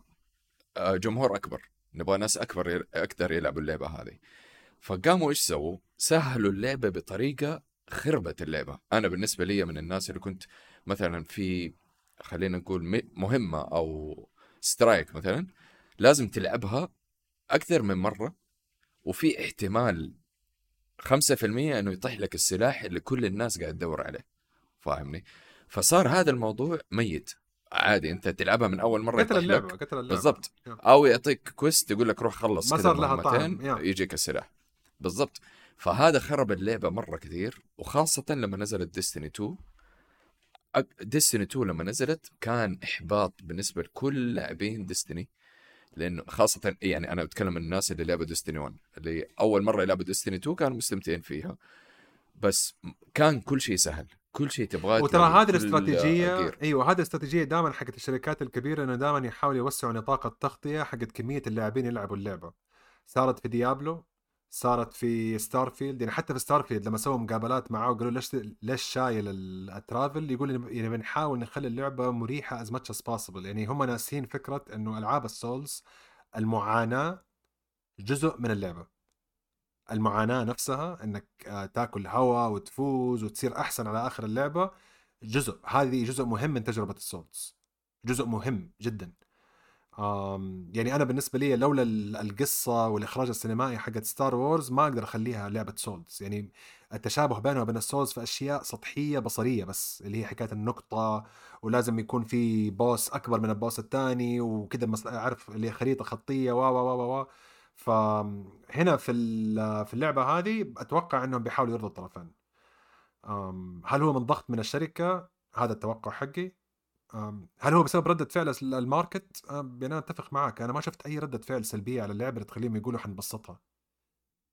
A: آه، جمهور أكبر نبغى ناس أكبر أكثر يلعبوا اللعبة هذه. فقاموا إيش سووا؟ سهلوا اللعبة بطريقة خربت اللعبة. أنا بالنسبة لي من الناس اللي كنت مثلا في خلينا نقول مهمة أو strike مثلا لازم تلعبها أكثر من مرة. وفي احتمال 5% إنه يطيح لك السلاح اللي كل الناس قاعد تدور عليه. فاهمني؟ فصار هذا الموضوع ميت. عادي أنت تلعبها من أول مرة
B: قتل اللعبة قتل اللعبة.
A: بالضبط. أو يعطيك كويست يقول لك روح خلص
B: ما صار لها طعم
A: يجيك السلاح. بالضبط. فهذا خرب اللعبة مرة كثير وخاصة لما نزلت ديستني 2 ديستني 2 لما نزلت كان إحباط بالنسبة لكل لاعبين ديستني لأنه خاصة يعني أنا بتكلم الناس اللي لعبوا Destiny 1 اللي أول مرة يلعبوا Destiny 2 كانوا مستمتعين فيها. بس كان كل شيء سهل. كل شيء تبغاه
B: وترى هذه الاستراتيجية إيوه هذه الاستراتيجية دائما حقت الشركات الكبيرة إنه دائما يحاولوا يوسعوا نطاق التغطية حقت كمية اللاعبين يلعبوا اللعبة. صارت في Diablo صارت في Starfield يعني حتى في Starfield لما سووا مقابلات معاه وقالوا ليش ليش شايل ال travel يقول يعني بنحاول نخلي اللعبة مريحة as much as possible يعني هم ناسين فكرة إنه ألعاب ال Souls المعاناة جزء من اللعبة. المعاناة نفسها إنك آه، تاكل هواء وتفوز وتصير أحسن على آخر اللعبة جزء. هذه جزء مهم من تجربة ال Souls جزء مهم جدا. يعني أنا بالنسبة لي لولا القصة والإخراج السينمائي حقت Star Wars ما أقدر أخليها لعبة Souls يعني التشابه بينه وبين ال Souls في أشياء سطحية بصرية بس اللي هي حكاية النقطة ولازم يكون في boss أكبر من ال boss الثاني وكذا أعرف اللي خريطة خطية و و و و فهنا في في اللعبة هذه أتوقع إنهم بيحاولوا يرضوا الطرفين. هل هو من ضغط من الشركة؟ هذا التوقع حقي. هل هو بسبب ردة فعل ال market؟ يعني أنا أتفق معك أنا ما شفت أي ردة فعل سلبية على اللعبة اللي تخليهم يقولوا حنبسطها.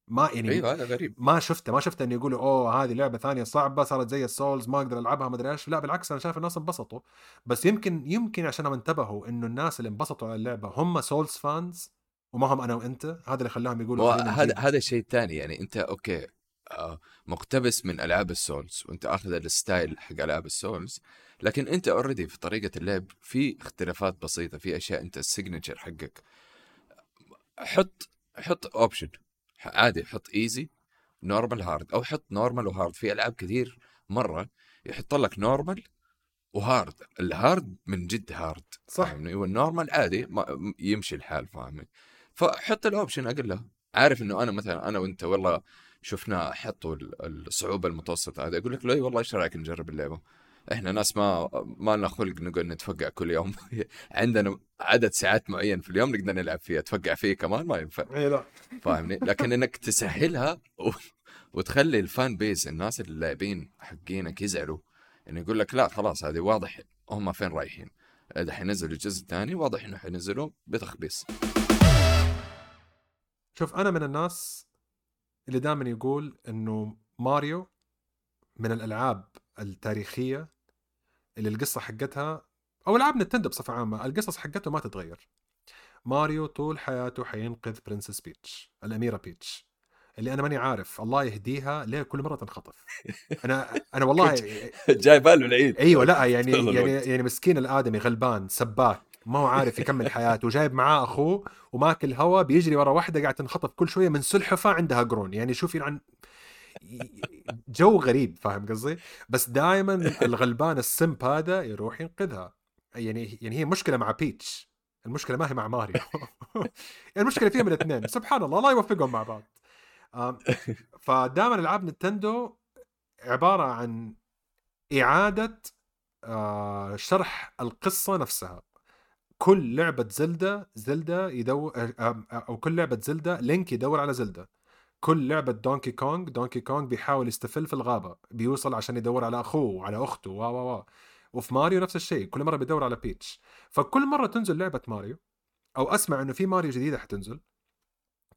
B: ما يعني
A: أيوه هذا غريب.
B: ما شفته ما شفت إنه يقولوا أوه هذه لعبة ثانية صعبة صارت زي ال Souls ما أقدر ألعبها ما أدري إيش. لا بالعكس أنا شايف الناس انبسطوا. بس يمكن يمكن عشان انتبهوا إنه الناس اللي انبسطوا على اللعبة هم Souls fans وما هم أنا وأنت. هذا اللي خلاهم يقولوا
A: هذا هذا الشيء الثاني يعني أنت أوكي مقتبس من ألعاب ال Souls وأنت آخذ ال style حق ألعاب ال Souls لكن أنت already في طريقة اللعب في اختلافات بسيطة في أشياء أنت ال signature حقك. حط حط option عادي حط easy normal hard أو حط normal و hard في ألعاب كثير مرة يحط لك normal و hard ال hard من جد hard
B: صح. وال
A: normal عادي ما يمشي الحال فاهمني؟ فحط ال option أقول عارف إنه أنا مثلا أنا وأنت والله شفنا حطوا الصعوبة المتوسطة هذه. أقول لك لا والله إيش رأيك نجرب اللعبة؟ إحنا ناس ما ما لنا خلق نقعد نتفقع كل يوم. عندنا عدد ساعات معين في اليوم نقدر نلعب فيها. تفقع فيه كمان ما ينفع.
B: إي لا.
A: فاهمني؟ لكن إنك تسهلها و... وتخلي ال fan base الناس اللاعبين حقينك يزعلوا إنه يقول لك لا خلاص هذه واضح هم فين رايحين. إذا حينزلوا الجزء الثاني واضح إنه حينزلوا بتخبيص.
B: شوف أنا من الناس اللي دائما يقول إنه ماريو من الألعاب التاريخية اللي القصة حقتها أو ألعاب نتندو بصفة عامة القصص حقته ما تتغير. ماريو طول حياته حينقذ Princess Peach الأميرة بيتش اللي أنا ماني عارف الله يهديها ليه كل مرة تنخطف. أنا أنا والله
A: جاي باله العيد.
B: أيوه لا يعني يعني يعني مسكين الآدمي غلبان سباك ما هو عارف يكمل حياته وجايب معاه أخوه وماكل هوا بيجري ورا واحدة قاعد تنخطف كل شوية من سلحفاة عندها قرون. يعني شوفي عن جو غريب فاهم قصدي؟ بس دائما الغلبان السمب هذا يروح ينقذها. يعني يعني هي مشكلة مع بيتش. المشكلة ما هي مع ماريو. المشكلة فيهم الاثنين سبحان الله الله يوفقهم مع بعض. فدائما العاب نتندو عبارة عن إعادة آه، شرح القصة نفسها. كل لعبة زلدة زلدة يدور أو كل لعبة زلدة لينك يدور على زلدة. كل لعبة دونكي كونغ دونكي كونغ بيحاول يستفل في الغابة بيوصل عشان يدور على أخوه وعلى أخته و و و. وفي ماريو نفس الشيء كل مرة بيدور على بيتش فكل مرة تنزل لعبة ماريو أو أسمع إنه في ماريو جديدة حتنزل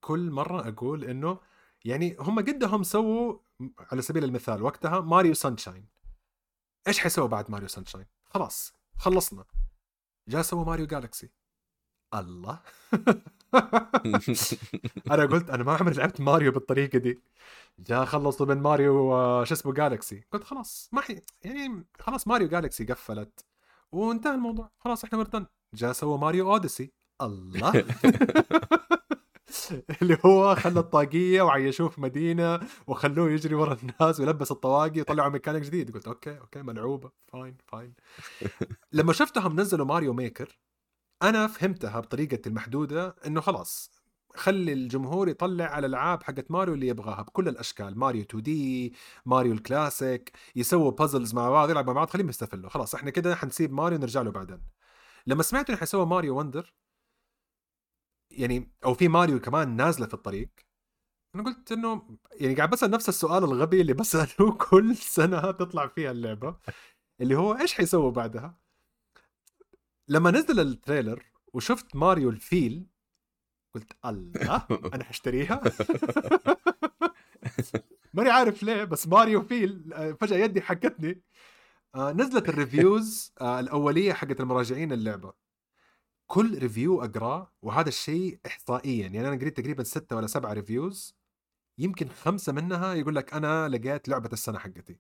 B: كل مرة أقول إنه يعني هم قدهم سووا على سبيل المثال وقتها ماريو سانشاين إيش حيسووا بعد ماريو سانشاين خلاص خلصنا. جاء سووا ماريو جالكسي الله أنا قلت أنا ما عمري لعبت ماريو بالطريقة دي. جاء خلصوا من ماريو آه، شو اسمه جالكسي قلت خلاص ما حي يعني خلاص ماريو جالكسي قفلت. وانتهى الموضوع. خلاص إحنا مردن جاء سوى ماريو اوديسي الله. اللي هو خلى الطاقية وعيشوه في مدينة وخلوه يجري ورا الناس ويلبس الطواقي وطلعوا ميكانيك جديد. قلت أوكي أوكي ملعوبة. fine fine لما شفتهم نزلوا ماريو ميكر أنا فهمتها بطريقتي المحدودة إنه خلاص خلي الجمهور يطلع على الألعاب حقت ماريو اللي يبغاها بكل الأشكال. ماريو 2D ماريو الكلاسيك يسووا puzzles مع بعض يلعبوا مع بعض خليهم يستفلوا. خلاص إحنا كده حنسيب ماريو نرجع له بعدين. لما سمعت إنه حيسووا ماريو وندر يعني أو في ماريو كمان نازلة في الطريق. أنا قلت إنه يعني قاعد بسأل نفس السؤال الغبي اللي بساله كل سنة تطلع فيها اللعبة اللي هو إيش حيسووا بعدها؟ لما نزل ال trailer وشفت ماريو الفيل قلت الله أنا حاشتريها ماني عارف ليه بس ماريو فيل آه، فجأة يدي حكتني آه، نزلت ال reviews آه، الأولية حقت المراجعين اللعبة. كل review أقراه وهذا الشيء احصائيا. يعني أنا قريت تقريبا ستة ولا سبعة reviews يمكن خمسة منها يقول لك أنا لقيت لعبة السنة حقتي.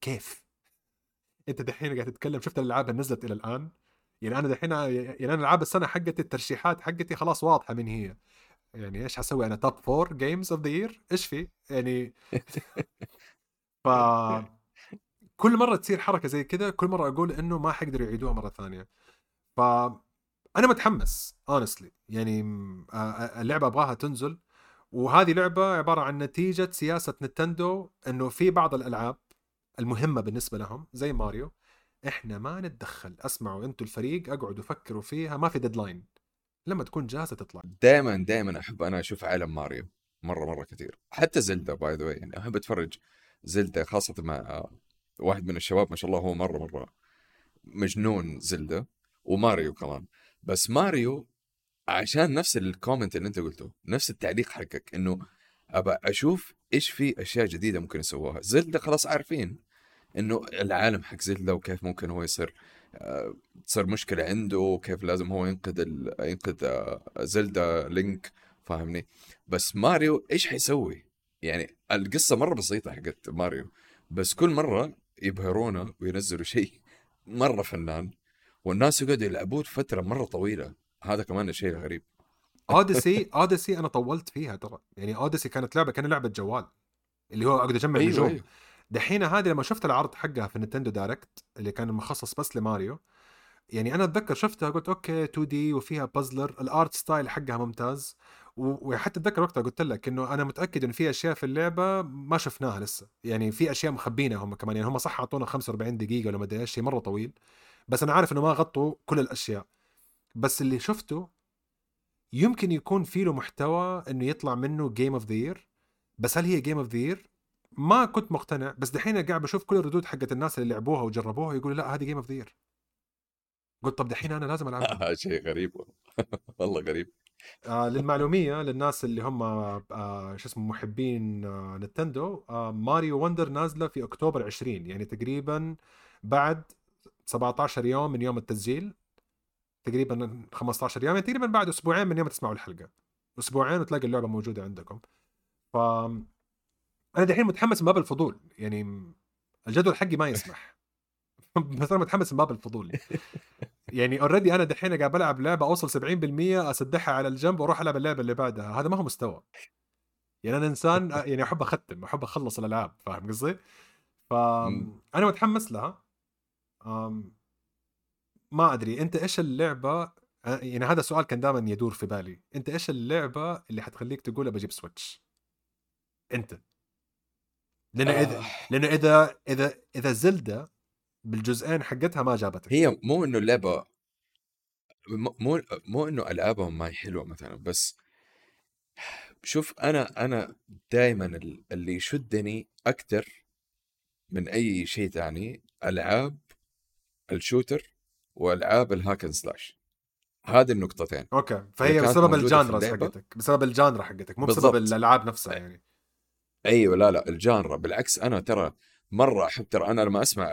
B: كيف؟ أنت دحين قاعد تتكلم شفت الألعاب اللي نزلت إلى الآن؟ يعني أنا دحين يعني أنا العاب السنة حقتي الترشيحات حقتي خلاص واضحة من هي. يعني إيش حسوي أنا؟ top four games of the year إيش في؟ يعني ف كل مرة تصير حركة زي كذا كل مرة أقول إنه ما حيقدروا يعيدوها مرة ثانية. ف أنا متحمس honestly يعني اللعبة أبغاها تنزل. وهذه لعبة عبارة عن نتيجة سياسة نتندو إنه في بعض الألعاب المهمة بالنسبة لهم زي ماريو إحنا ما نتدخل. أسمعوا أنتم الفريق أقعدوا فكروا فيها ما في deadline لما تكون جاهزة تطلع.
A: دائما دائما أحب أنا أشوف عالم ماريو مرة مرة كثير. حتى زلدا by the يعني أحب أتفرج زلدا خاصة مع واحد من الشباب ما شاء الله هو مرة مرة مجنون زلدا وماريو كمان. بس ماريو عشان نفس ال comment اللي انت قلته نفس التعليق حقك إنه أبى أشوف إيش في أشياء جديدة ممكن يسووها. زلدا خلاص عارفين إنه العالم حق زلدا وكيف ممكن هو يصير آه، تصير مشكلة عنده وكيف لازم هو ينقذ ال... ينقذ آه، زلدا لينك فاهمني؟ بس ماريو إيش حيسوي؟ يعني القصة مرة بسيطة حقت ماريو بس كل مرة يبهرونا وينزلوا شيء مرة فنان. والناس يقعدوا يلعبوه فترة مرة طويلة. هذا كمان شيء غريب.
B: اوديسي اوديسي أنا طولت فيها ترى. يعني اوديسي كانت لعبة كان لعبة جوال. اللي هو أقعد أجمع
A: أيوة
B: نجوم.
A: أيوة.
B: دحين هذه لما شفت العرض حقها في Nintendo Direct اللي كان مخصص بس لماريو يعني أنا أتذكر شفتها قلت okay 2D وفيها puzzle الـ art style حقها ممتاز. وحتى أتذكر وقتها قلت لك إنه أنا متأكد إنه في أشياء في اللعبة ما شفناها لسه. يعني في أشياء مخبينها هم كمان. يعني هم صح أعطونا 45 دقيقة ولا ما أدري إيش شيء مرة طويل. بس أنا عارف إنه ما غطوا كل الأشياء. بس اللي شفته يمكن يكون في له محتوى إنه يطلع منه game of the year بس هل هي game of the year ما كنت مقتنع. بس دحين قاعد بشوف كل الردود حقت الناس اللي لعبوها وجربوها يقولوا لا هذه game of the year قلت طب دحين أنا لازم ألعبها.
A: شيء غريب والله. غريب.
B: آه للمعلومية للناس اللي هم آه شو اسمه محبين آه نتندو آه Mario Wonder نازلة في أكتوبر 20 يعني تقريبا بعد 17 يوم من يوم التسجيل تقريبا 15 يوم يعني تقريبا بعد أسبوعين من يوم تسمعوا الحلقة. أسبوعين وتلاقي اللعبة موجودة عندكم. ف أنا دحين متحمس من باب الفضول يعني الجدول حقي ما يسمح. بس أنا متحمس من باب الفضول. يعني اوريدي أنا دحين قاعد بلعب لعبة أوصل 70% أسدحها على الجنب وأروح ألعب اللعبة اللي بعدها. هذا ما هو مستوى. يعني أنا إنسان يعني أحب أختم أحب أخلص الألعاب فاهم قصدي؟ فانا متحمس لها. ما أدري أنت إيش اللعبة يعني هذا السؤال كان دائما يدور في بالي. أنت إيش اللعبة اللي حتخليك تقول بجيب سويتش؟ أنت. لأنه آه. اذا لأنه إذا إذا إذا زلدة بالجزئين حقتها ما جابتك.
A: هي مو إنه اللعبة مو مو إنه ألعابهم ما هي حلوة مثلا بس شوف أنا أنا دائما اللي يشدني أكثر من أي شيء ثاني ألعاب ال shooter وألعاب ال hack and slash. هذه النقطتين.
B: أوكي. فهي بسبب
A: اللعبة.
B: حقتك. بسبب ال genre حقتك مو بسبب. الألعاب نفسها يعني.
A: أيوه لا لا ال genre. بالعكس أنا ترى مرة أحب ترى أنا لما أسمع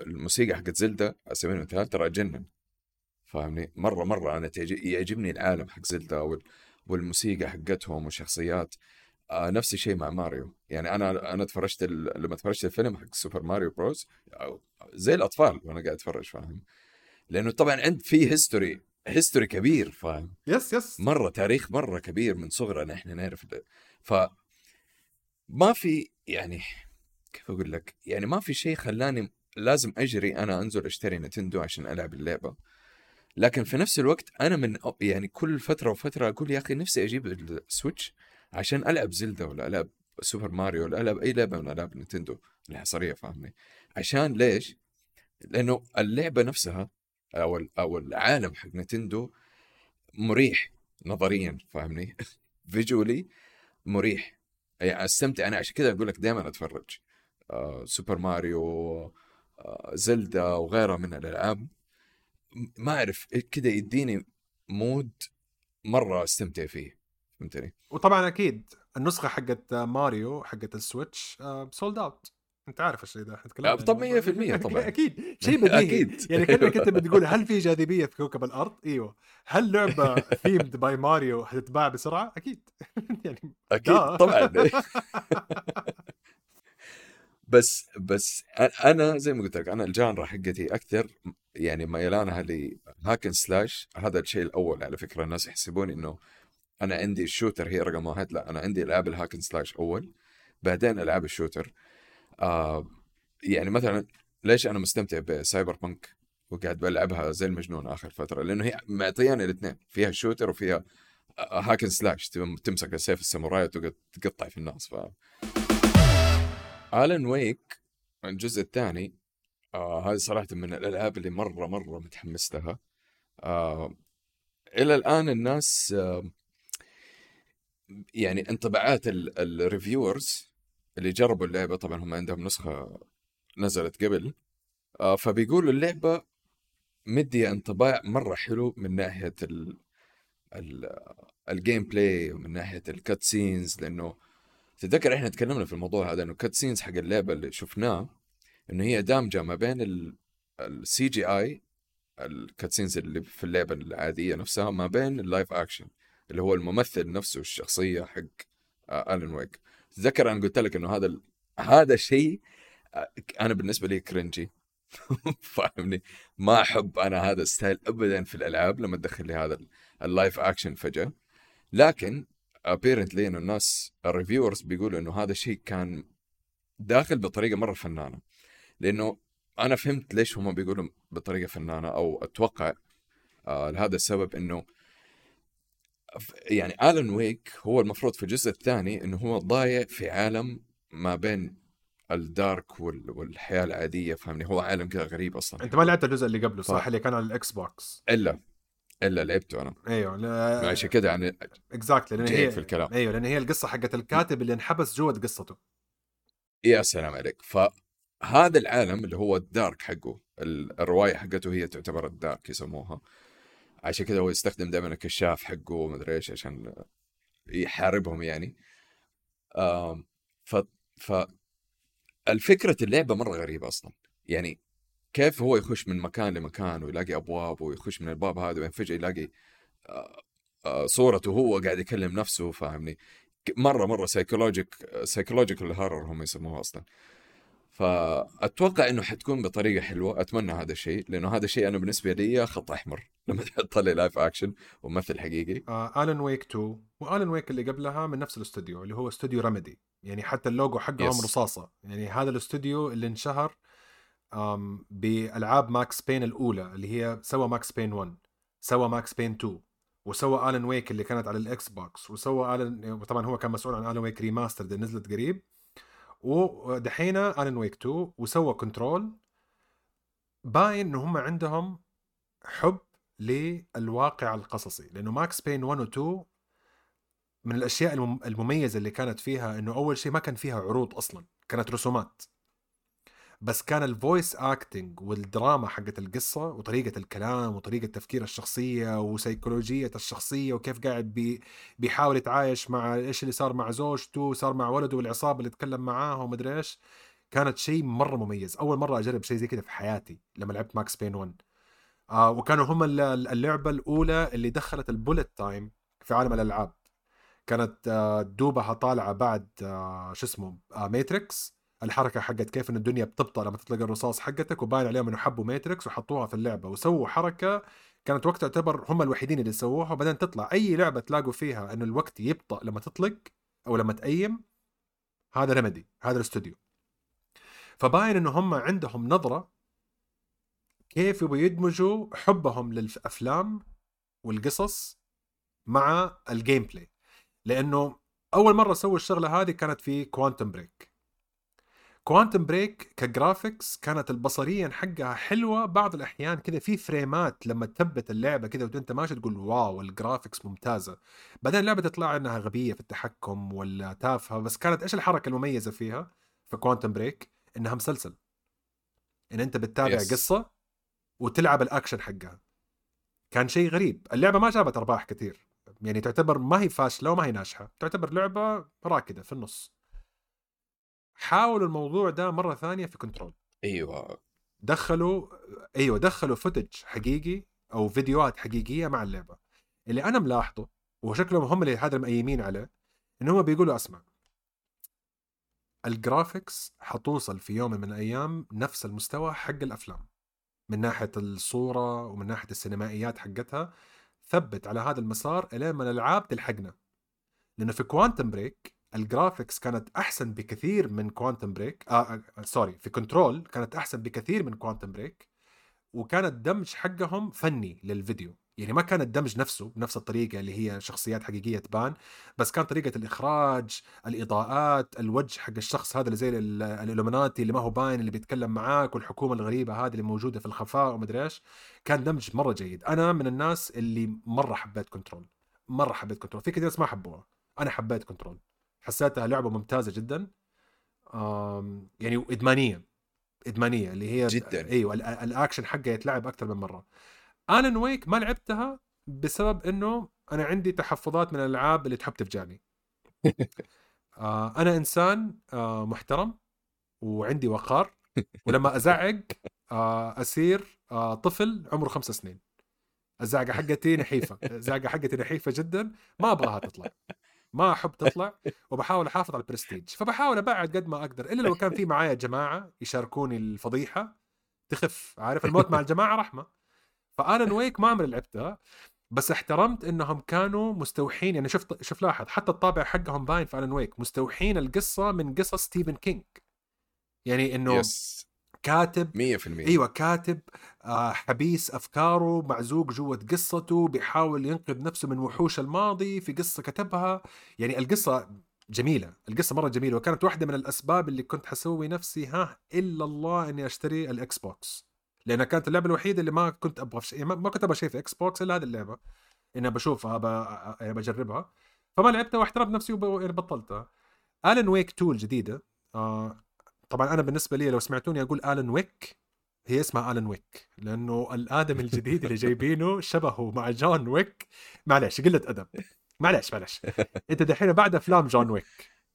A: الموسيقى حقت زلدة على سبيل المثال ترى أجنن. فاهمني؟ مرة مرة أنا يعجبني العالم حق زلدة وال والموسيقى حقتهم والشخصيات. آه نفس الشيء مع ماريو. يعني أنا أنا تفرجت ال... لما تفرجت الفيلم حق Super Mario Bros زي الأطفال وأنا قاعد أتفرج فاهم؟ لأنه طبعا عند في history history كبير فاهم؟
B: yes yes
A: مرة تاريخ مرة كبير من صغرنا إحنا نعرف ده. ف ما في يعني كيف أقول لك؟ يعني ما في شيء خلاني لازم أجري أنا أنزل أشتري نتندو عشان ألعب اللعبة. لكن في نفس الوقت أنا من يعني كل فترة وفترة أقول يا أخي نفسي أجيب ال Switch عشان ألعب زلدا ولا ألعب سوبر ماريو ولا ألعب أي لعبة من ألعاب نتندو الحصريه فاهمني. عشان ليش؟ لأنه اللعبة نفسها أو أو العالم حق نتندو مريح نظريا فاهمني. visually مريح. يعني أستمتع أنا عشان كذا أقول لك دائما أتفرج. آه سوبر ماريو آه زلدا وغيرها من الألعاب. ما أعرف كذا يديني mood مرة أستمتع فيه. فهمتني؟
B: وطبعا أكيد النسخة حقت ماريو حقت ال Switch sold out أنت عارف الشيء ده إحنا تكلمنا
A: آه، طب
B: عنه.
A: 100% طبعا.
B: أكيد شيء بديهي
A: أكيد.
B: يعني كأنك أنت بتقول هل في جاذبية في كوكب الأرض؟ إيوه هل لعبة themed by Mario حتتباع بسرعة؟ أكيد يعني
A: أكيد
B: دا.
A: طبعا بس بس أنا زي ما قلت لك أنا ال genre حقتي أكثر يعني ميلانها ل hack and slash هذا الشيء الأول على فكرة الناس يحسبون إنه أنا عندي ال shooter هي رقم واحد. لا أنا عندي العاب ال hack and slash أول. بعدين ألعاب ال shooter. آه يعني مثلا ليش أنا مستمتع ب Cyberpunk وقاعد بلعبها زي المجنون آخر فترة؟ لأنه هي معطياني الاثنين. فيها shooter وفيها hack and slash. تم- تمسك السيف الساموراي وتقعد تقطع في الناس ف Alan Wake الجزء الثاني آه هذه صراحة من الألعاب اللي مره مرة متحمس لها. آه إلى الآن الناس آه يعني انطباعات ال reviewers اللي جربوا اللعبة طبعا هم عندهم نسخة نزلت قبل آه فبيقولوا اللعبة مدي انطباع مرة حلو من ناحية ال ال ال gameplay ومن ناحية ال cutscenes لأنه تتذكر إحنا تكلمنا في الموضوع هذا إنه ال cutscenes حق اللعبة اللي شفناه إنه هي دامجة ما بين ال CGI ال cutscenes اللي في اللعبة العادية نفسها ما بين ال live action اللي هو الممثل نفسه الشخصية حق آه، Alan Wake تذكر أنا قلت لك إنه هذا ال... هذا شيء آه، أنا بالنسبة لي cringy فاهمني؟ ما أحب أنا هذا ال style ابدا في الألعاب لما تدخل لي هذا ال- ال live action فجأة. لكن apparently إنه الناس ال reviewers بيقولوا إنه هذا الشيء كان داخل بطريقة مرة فنانة. لأنه أنا فهمت ليش هم بيقولوا بطريقة فنانة أو أتوقع آه لهذا السبب إنه يعني Alan Wake هو المفروض في الجزء الثاني إنه هو ضايع في عالم ما بين ال dark وال- والحياة العادية فهمني هو عالم كذا غريب أصلا.
B: أنت ما لعبت الجزء اللي قبله صح؟ اللي كان على ال Xbox.
A: إلا إلا لعبته أنا.
B: أيوه
A: عشان كذا يعني
B: exactly
A: لأن
B: هي
A: في الكلام.
B: أيوه لأن هي القصة حقت الكاتب اللي انحبس جوة قصته.
A: يا سلام عليك. فهذا العالم اللي هو ال dark حقه ال- الرواية حقته هي تعتبر ال dark يسموها. عشان كذا هو يستخدم دائما الكشاف حقه ومدري إيش عشان يحاربهم يعني. ف ف الفكرة اللعبة مرة غريبة أصلا. يعني كيف هو يخش من مكان لمكان ويلاقي أبواب ويخش من الباب هذا وبعدين فجأة يلاقي صورته هو قاعد يكلم نفسه فاهمني؟ مرة مرة psychologic psychological horror هم يسموها أصلا. فأتوقع إنه حتكون بطريقة حلوة أتمنى هذا الشيء لأنه هذا الشيء أنا بالنسبة لي خط أحمر لما تحط لي live action وممثل حقيقي.
B: آه Alan Wake 2 و Alan Wake اللي قبلها من نفس الاستوديو اللي هو استوديو Remedy يعني حتى اللوجو حقهم
A: Yes.
B: رصاصة. يعني هذا الاستوديو اللي انشهر بألعاب ماكس بين الأولى اللي هي سوى ماكس بين 1 سوى ماكس بين 2 وسوى الن ويك اللي كانت على الإكس بوكس وسوى الن طبعا هو كان مسؤول عن الن ويك ريماستر اللي نزلت قريب. ودحين الن ويك 2 وسوى كنترول باين ان هم عندهم حب للواقع القصصي لأنه ماكس بين 1 و 2 من الأشياء المم- المميزة اللي كانت فيها إنه أول شيء ما كان فيها عروض أصلا كانت رسومات. بس كان ال voice acting والدراما حقت القصة وطريقة الكلام وطريقة تفكير الشخصية وسيكولوجية الشخصية وكيف قاعد بي بيحاول يتعايش مع إيش اللي صار مع زوجته صار مع ولده والعصابة اللي تكلم معاه ومدري إيش. كانت شيء مرة مميز. أول مرة أجرب شيء زي كذا في حياتي لما لعبت ماكس بين 1 آه وكانوا هم اللعبة الأولى اللي دخلت ال bullet time في عالم الألعاب. كانت آه دوبها طالعة بعد آه شو اسمه آه ماتريكس الحركة حقت كيف إن الدنيا بتبطأ لما تطلق الرصاص حقتك وباين عليهم إنه حبوا ماتريكس وحطوها في اللعبة. وسووا حركة كانت وقتها تعتبر هم الوحيدين اللي سووها. وبعدين تطلع أي لعبة تلاقوا فيها إنه الوقت يبطأ لما تطلق أو لما ت aim هذا ريميدي هذا الاستوديو. فباين إنه هم عندهم نظرة كيف يبغوا يدمجوا حبهم للأفلام والقصص مع ال gameplay لأنه أول مرة سووا الشغلة هذه كانت في كوانتم بريك كوانتم بريك ك graphics كانت البصريات حقها حلوة. بعض الأحيان كذا في frame ات لما تثبت اللعبة كذا وانت ماشي تقول واو ال graphics ممتازة. بعدين اللعبة تطلع إنها غبية في التحكم ولا تافهة. بس كانت إيش الحركة المميزة فيها في كوانتم بريك إنها مسلسل. إن أنت بتتابع yes. قصة وتلعب الأكشن حقها. كان شيء غريب. اللعبة ما جابت أرباح كثير يعني تعتبر ما هي فاشلة وما هي ناجحة. تعتبر لعبة راكدة في النص. حاولوا الموضوع ده مرة ثانية في كنترول
A: أيوه.
B: دخلوا أيوه دخلوا footage حقيقي أو فيديوهات حقيقية مع اللعبة. اللي أنا ملاحظه وشكلهم هم اللي هذا م aim ين عليه إن هم بيقولوا اسمع ال graphics حتوصل في يوم من الأيام نفس المستوى حق الأفلام. من ناحية الصورة ومن ناحية السينمائيات حقتها ثبت على هذا المسار إلين ما الألعاب تلحقنا. لأنه في كوانتم بريك ال graphics كانت أحسن بكثير من كوانتم بريك آه, آه sorry في كنترول كانت أحسن بكثير من كوانتم بريك وكان الدمج حقهم فني للفيديو. يعني ما كان الدمج نفسه بنفس الطريقة اللي هي شخصيات حقيقية تبان بس كان طريقة الإخراج الإضاءات الوجه حق الشخص هذا اللي زي ال Illuminati اللي ما هو باين اللي بيتكلم معاك والحكومة الغريبة هذه اللي موجودة في الخفاء ومدري إيش. كان دمج مرة جيد. أنا من الناس اللي مرة حبيت كنترول مرة حبيت كنترول في كثير ناس ما حبوها. أنا حبيت كنترول حسيتها لعبة ممتازة جدا. يعني إدمانية. إدمانية اللي هي
A: جدا.
B: أيوه الأكشن حقها يتلعب أكثر من مرة. الن ويك ما لعبتها بسبب إنه أنا عندي تحفظات من الألعاب اللي تحب تفجعني. آه أنا إنسان آه محترم وعندي وقار. ولما أزعق آه اصير آه طفل عمره خمس سنين. الزعقة حقتي نحيفة. الزعقة حقتي نحيفة جدا. ما أبغاها تطلع. ما أحب تطلع وبحاول أحافظ على البرستيج. فبحاول أبعد قد ما أقدر إلا لو كان في معايا جماعة يشاركوني الفضيحة تخف عارف؟ الموت مع الجماعة رحمة. فالن ويك ما عمري لعبتها بس احترمت إنهم كانوا مستوحين. يعني شفت شوف لاحظ حتى الطابع حقهم باين في الن ويك مستوحين القصة من قصص ستيفن كينج. يعني إنه
A: yes.
B: كاتب
A: 100%
B: أيوه كاتب آه حبيس أفكاره معزوق جوة قصته بيحاول ينقذ نفسه من وحوش الماضي في قصة كتبها. يعني القصة جميلة القصة مرة جميلة وكانت واحدة من الأسباب اللي كنت حسوي نفسي ها إلا الله إني أشتري الاكس بوكس لأنها كانت اللعبة الوحيدة اللي ما كنت أبغى في يعني ما كنت أبغى شيء في إكس بوكس إلا هذه اللعبة إني بشوفها بجربها فما لعبتها واحترمت نفسي وبطلتها الن ويك 2 الجديدة آه طبعا أنا بالنسبة لي لو سمعتوني أقول آلن ويك هي اسمها آلن ويك لأنه الآدم الجديد اللي جايبينه شبهه مع جون ويك. معلش قلة أدب. معلش معلش أنت دحين بعد أفلام جون ويك.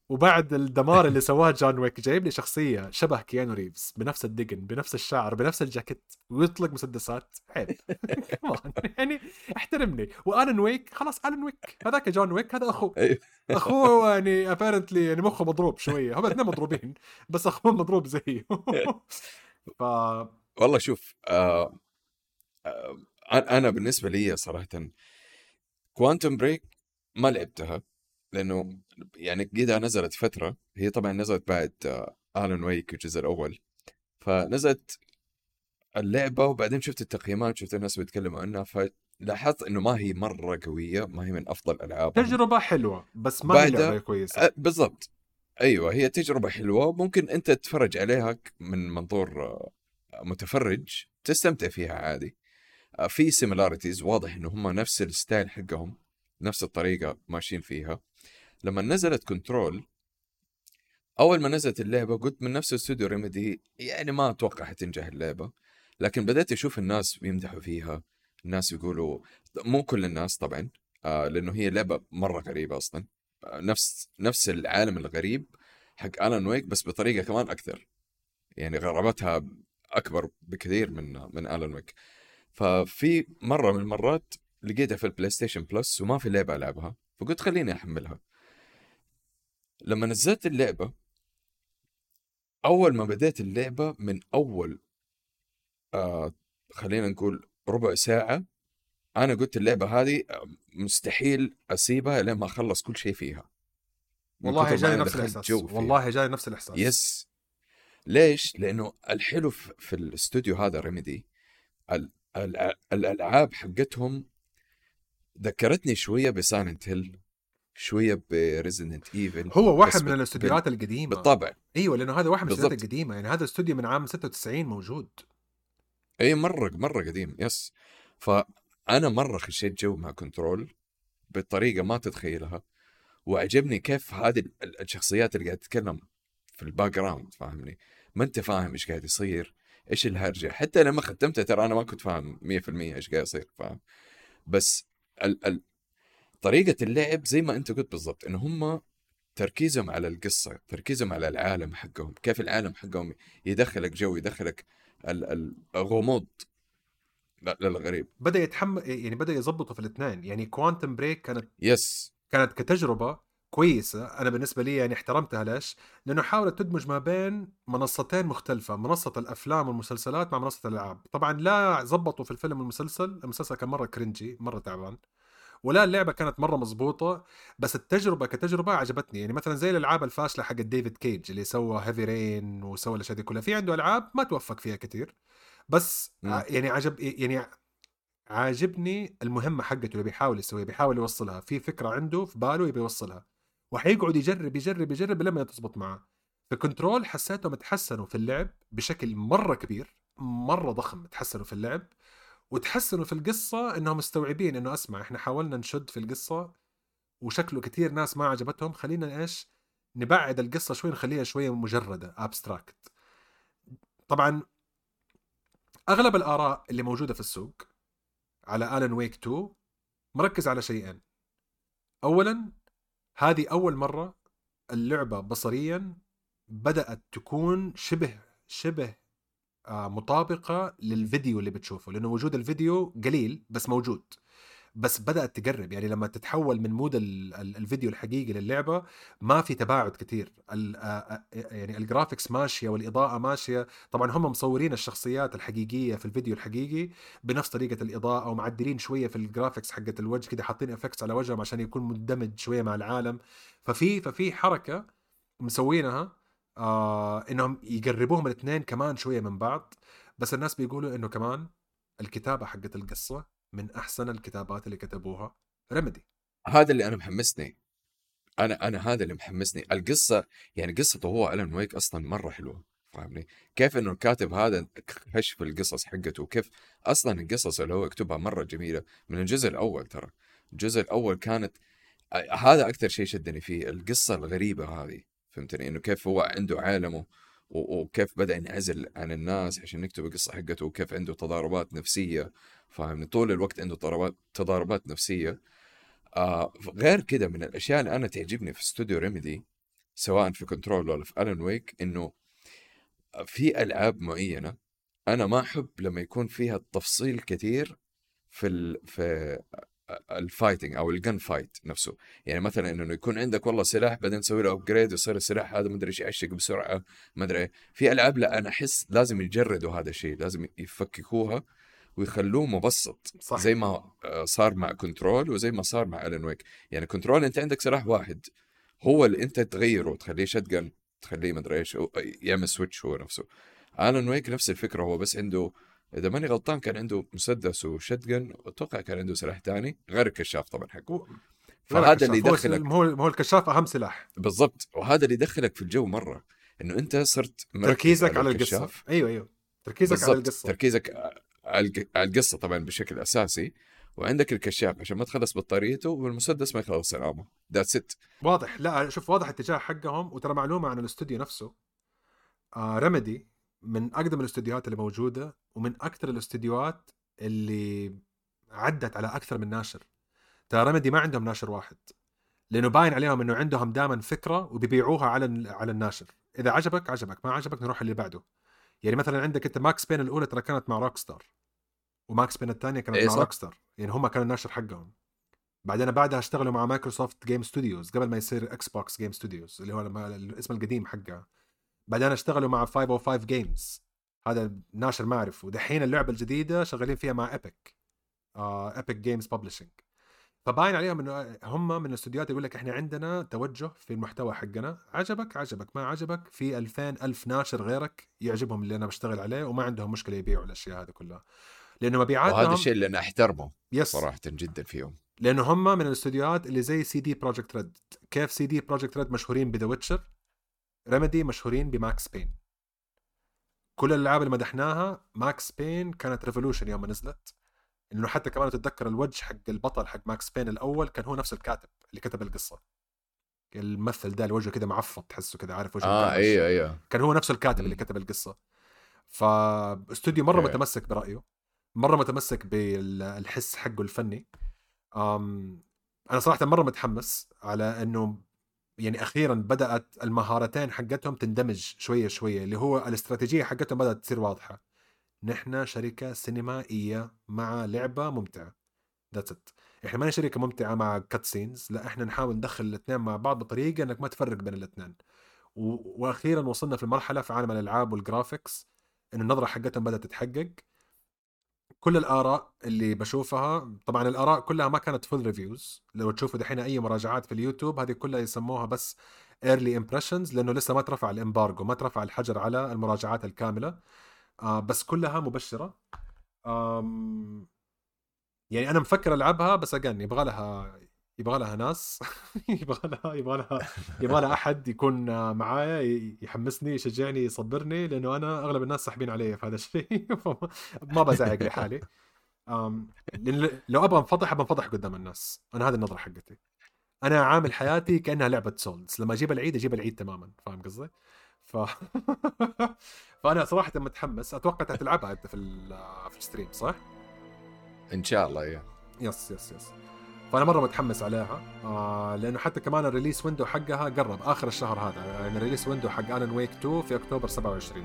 B: وبعد الدمار اللي سواه جون ويك جايب لي شخصية شبه كيانو ريفز بنفس الدقن بنفس الشعر بنفس الجاكيت ويطلق مسدسات. عيب. يعني احترمني. وآلن ويك خلاص آلن ويك. هذاك جون ويك هذا أخوه. أيوه. أخوه يعني apparently يعني مخه مضروب شوية. هم الاثنين مضروبين بس أخوه مضروب زيه. ف
A: والله شوف آه آه أنا بالنسبة لي صراحة كوانتم بريك ما لعبتها. لأنه يعني كذا نزلت فترة هي طبعا نزلت بعد الن ويك الجزء الأول. فنزلت اللعبة وبعدين شفت التقييمات شفت الناس بيتكلموا عنها فلاحظت إنه ما هي مرة قوية ما هي من أفضل الالعاب
B: تجربة حلوة بس ما هي لعبة كويسة.
A: بالضبط. أيوه هي تجربة حلوة. ممكن أنت تتفرج عليها من منظور متفرج تستمتع فيها عادي. في similarities واضح إنه هم نفس ال style حقهم نفس الطريقة ماشيين فيها. لما نزلت كنترول أول ما نزلت اللعبة قلت من نفس استوديو ريميدي يعني ما أتوقع حتنجح اللعبة. لكن بدأت أشوف الناس بيمدحوا فيها الناس يقولوا مو كل الناس طبعا آه لأنه هي لعبة مرة غريبة أصلا. آه نفس نفس العالم الغريب حق Alan Wake بس بطريقة كمان أكثر. يعني غرابتها أكبر بكثير من من Alan Wake ففي مرة من المرات لقيتها في ال PlayStation Plus وما في لعبة ألعبها فقلت خليني أحملها. لما نزلت اللعبة أول ما بديت اللعبة من أول آه خلينا نقول ربع ساعة أنا قلت اللعبة هذه مستحيل أسيبها لين ما أخلص كل شيء فيها.
B: والله
A: أنا
B: نفس
A: فيها.
B: والله جاني نفس الإحساس.
A: yes ليش؟ لأنه الحلو في الاستوديو هذا ريميدي ال- ال- الألعاب حقتهم ذكرتني شوية ب Silent Hill شوية ب Resident Evil
B: هو واحد من الاستوديوهات القديمة.
A: بالطبع.
B: أيوه لأنه هذا واحد من الاستوديوهات. القديمة. يعني هذا الاستوديو من عام 96 موجود.
A: اي مرة مرة قديم. yes. فأنا مرة خشيت جو مع كنترول بطريقة ما تتخيلها وعجبني كيف هذه ال- الشخصيات اللي قاعد تتكلم في ال background فاهمني؟ ما أنت فاهم إيش قاعد يصير إيش الهرجة. حتى لما ختمتها ترى أنا ما كنت فاهم 100% إيش قاعد يصير فاهم؟ بس ال ال طريقة اللعب زي ما أنت قلت بالضبط إن هم تركيزهم على القصة تركيزهم على العالم حقهم كيف العالم حقهم يدخلك جو يدخلك ال- ال- الغموض للغريب.
B: بدأ يتحمل يعني بدأ يظبطوا في الاثنين يعني Quantum Break كانت
A: yes
B: كانت كتجربة كويسة أنا بالنسبة لي يعني احترمتها. ليش؟ لأنه حاولت تدمج ما بين منصتين مختلفة منصة الأفلام والمسلسلات مع منصة الألعاب. طبعا لا زبطوا في الفيلم والمسلسل المسلسل كان مرة cringy مرة تعبان. ولا اللعبة كانت مرة مظبوطه بس التجربة كتجربة عجبتني. يعني مثلا زي الألعاب الفاشلة حق ديفيد كيج اللي سوى Heavy Rain وسوى الأشياء دي كلها. في عنده ألعاب ما توفق فيها كثير بس. ع- يعني عجب يعني عاجبني المهمة حقته اللي بيحاول يسويها بيحاول يوصلها. في فكرة عنده في باله يبي يوصلها. وحيقعد يجرب يجرب يجرب لما تزبط معاه. في كنترول حسيتهم تحسنوا في اللعب بشكل مرة كبير مرة ضخم تحسنوا في اللعب. وتحسنوا في القصة إنهم مستوعبين إنه أسمع إحنا حاولنا نشد في القصة وشكله كثير ناس ما عجبتهم خلينا إيش؟ نبعد القصة شوي نخليها شوية مجردة abstract طبعا أغلب الآراء اللي موجودة في السوق على Alan Wake 2 مركز على شيئين. اولا هذه أول مرة اللعبة بصريا بدأت تكون شبه شبه مطابقة للفيديو اللي بتشوفه لأنه وجود الفيديو قليل بس موجود. بس بدأت تقرب يعني لما تتحول من mode ال- ال- الفيديو الحقيقي للعبة ما في تباعد كثير آه، آه، يعني ال graphics ماشية والإضاءة ماشية. طبعا هم مصورين الشخصيات الحقيقية في الفيديو الحقيقي بنفس طريقة الإضاءة ومعدلين شوية في ال graphics حقت الوجه كده حاطين effects على وجههم عشان يكون مندمج شوية مع العالم. ففي ففي حركة مسوينها آه إنهم يقربوهم الاثنين كمان شوية من بعض. بس الناس بيقولوا إنه كمان الكتابة حقت القصة من أحسن الكتابات اللي كتبوها. ريميدي
A: هذا اللي أنا محمسني. أنا أنا هذا اللي محمسني. القصة يعني قصته هو الن ويك أصلا مرة حلوة فاهمني؟ كيف إنه الكاتب هذا كشف القصص حقته وكيف أصلا القصص اللي هو يكتبها مرة جميلة. من الجزء الأول ترى. الجزء الأول كانت آه، هذا أكثر شيء شدني فيه القصة الغريبة هذه. فهمتني؟ إنه كيف هو عنده عالمه وكيف بدأ ينعزل عن الناس عشان يكتب القصة حقته وكيف عنده تضاربات نفسية فاهمني؟ طول الوقت عنده تضاربات تضاربات نفسية. آه غير كده من الأشياء اللي أنا تعجبني في استوديو ريميدي سواء في كنترول ولا في Alan Wake إنه في ألعاب معينة أنا ما أحب لما يكون فيها تفصيل كثير في ال في ال fighting أو ال gun fight نفسه. يعني مثلا إنه يكون عندك والله سلاح بعدين تسوي له upgrade يصير السلاح هذا مدري إيش يعشق بسرعة ما أدري إيه. في ألعاب لا أنا أحس لازم يجردوا هذا الشيء لازم يفككوها ويخلوه مبسط
B: صح.
A: زي ما آه، صار مع كنترول وزي ما صار مع Alan Wake يعني كنترول أنت عندك سلاح واحد هو اللي أنت تغيره تخليه shotgun تخليه مدري إيش يعمل switch هو نفسه. Alan Wake نفس الفكرة هو بس عنده إذا ماني غلطان كان عنده مسدس و shotgun أتوقع كان عنده سلاح ثاني غير الكشاف طبعا حقه فهذا اللي يدخلك
B: هو هو الكشاف أهم سلاح.
A: بالضبط. وهذا اللي يدخلك في الجو مرة إنه أنت صرت
B: تركيزك على القصة.
A: الكشاف.
B: أيوه أيوه. تركيزك على
A: بالضبط.
B: القصة.
A: تركيزك على الق- على القصة طبعا بشكل أساسي. وعندك الكشاف عشان ما تخلص بطاريته والمسدس ما يخلص ال ammo that's it
B: واضح. لا شوف واضح اتجاه حقهم. وترى معلومة عن الاستوديو نفسه. آه ريميدي من أقدم الاستديوهات اللي موجودة ومن أكثر الاستديوهات اللي عدت على أكثر من ناشر. ترى ريميدي ما عندهم ناشر واحد لأنه باين عليهم إنه عندهم دائما فكرة وبيبيعوها على على الناشر. إذا عجبك عجبك ما عجبك نروح اللي بعده. يعني مثلا عندك أنت Max Payne الأولى ترى كانت مع Rockstar و Max Payne الثانية كانت
A: إيه
B: مع. Rockstar يعني هم كانوا الناشر حقهم. بعدين بعدها اشتغلوا مع Microsoft Game Studios قبل ما يصير Xbox Game Studios اللي هو الاسم القديم حقها بعدين اشتغلوا مع 505 Games هذا ناشر ما اعرف ودحين اللعبة الجديدة شغالين فيها مع Epic Epic Games Publishing فباين عليهم إنه هم من الاستديوهات يقول لك إحنا عندنا توجه في المحتوى حقنا. عجبك؟ عجبك. ما عجبك؟ في 2000 ألف ناشر غيرك يعجبهم اللي أنا بشتغل عليه وما عندهم مشكلة يبيعوا الأشياء هذه كلها. لأنه مبيعاتهم
A: وهذا الشيء اللي أنا أحترمه
B: yes
A: صراحة جدا فيهم.
B: لأنه هم من الاستديوهات اللي زي CD Projekt Red كيف CD Projekt Red مشهورين ب The Witcher ريميدي مشهورين ب Max Payne. كل الألعاب اللي مدحناها Max Payne كانت revolution يوم ما نزلت. إنه حتى كمان تتذكر الوجه حق البطل حق Max Payne الأول كان هو نفس الكاتب اللي كتب القصة. الممثل ده وجهه كده معفط تحسه كده عارف وجهه آه.
A: أيوه أيوه.
B: كان هو نفسه الكاتب اللي. كتب القصة. فاستوديو مرة
A: أوكي.
B: متمسك برأيه. مرة متمسك بالحس حقه الفني. أم أنا صراحة مرة متحمس على إنه يعني أخيرا بدأت المهارتين حقتهم تندمج شوية شوية اللي هو الاستراتيجية حقتهم بدأت تصير واضحة. نحن شركة سينمائية مع لعبة ممتعة. that's it إحنا ما شركة ممتعة مع cut scenes لا إحنا نحاول ندخل الاثنين مع بعض بطريقة إنك ما تفرق بين الاثنين. و... وأخيرا وصلنا في المرحله في عالم الألعاب وال graphics انه النظرة حقتهم بدأت تتحقق. كل الآراء اللي بشوفها طبعا الآراء كلها ما كانت full reviews لو تشوفوا دحين أي مراجعات في اليوتيوب هذه كلها يسموها بس early impressions لأنه لسه ما ترفع ال embargo ما ترفع الحجر على المراجعات الكاملة. آه بس كلها مبشرة. يعني أنا مفكر ألعبها بس again يبغى لها يبغى لها ناس يبغى لها يبغى لها يبغى لها أحد يكون معايا يحمسني يشجعني يصبرني لأنه أنا أغلب الناس ساحبين علي في هذا الشيء ما بزعق لحالي. لأن لو أبغى أنفضح أبغى أنفضح قدام الناس. أنا هذه النظرة حقتي. أنا عامل حياتي كأنها لعبة souls لما أجيب العيد أجيب العيد تماما. فاهم قصدي؟ ف... فأنا صراحة متحمس. أتوقع أنت تلعبها أنت في ال- في ال stream صح؟
A: إن شاء الله يا
B: yes yes yes. فأنا مرة متحمس عليها آه لأنه حتى كمان ال release window حقها قرب آخر الشهر هذا يعني ال release window حق Alan Wake 2 في أكتوبر 27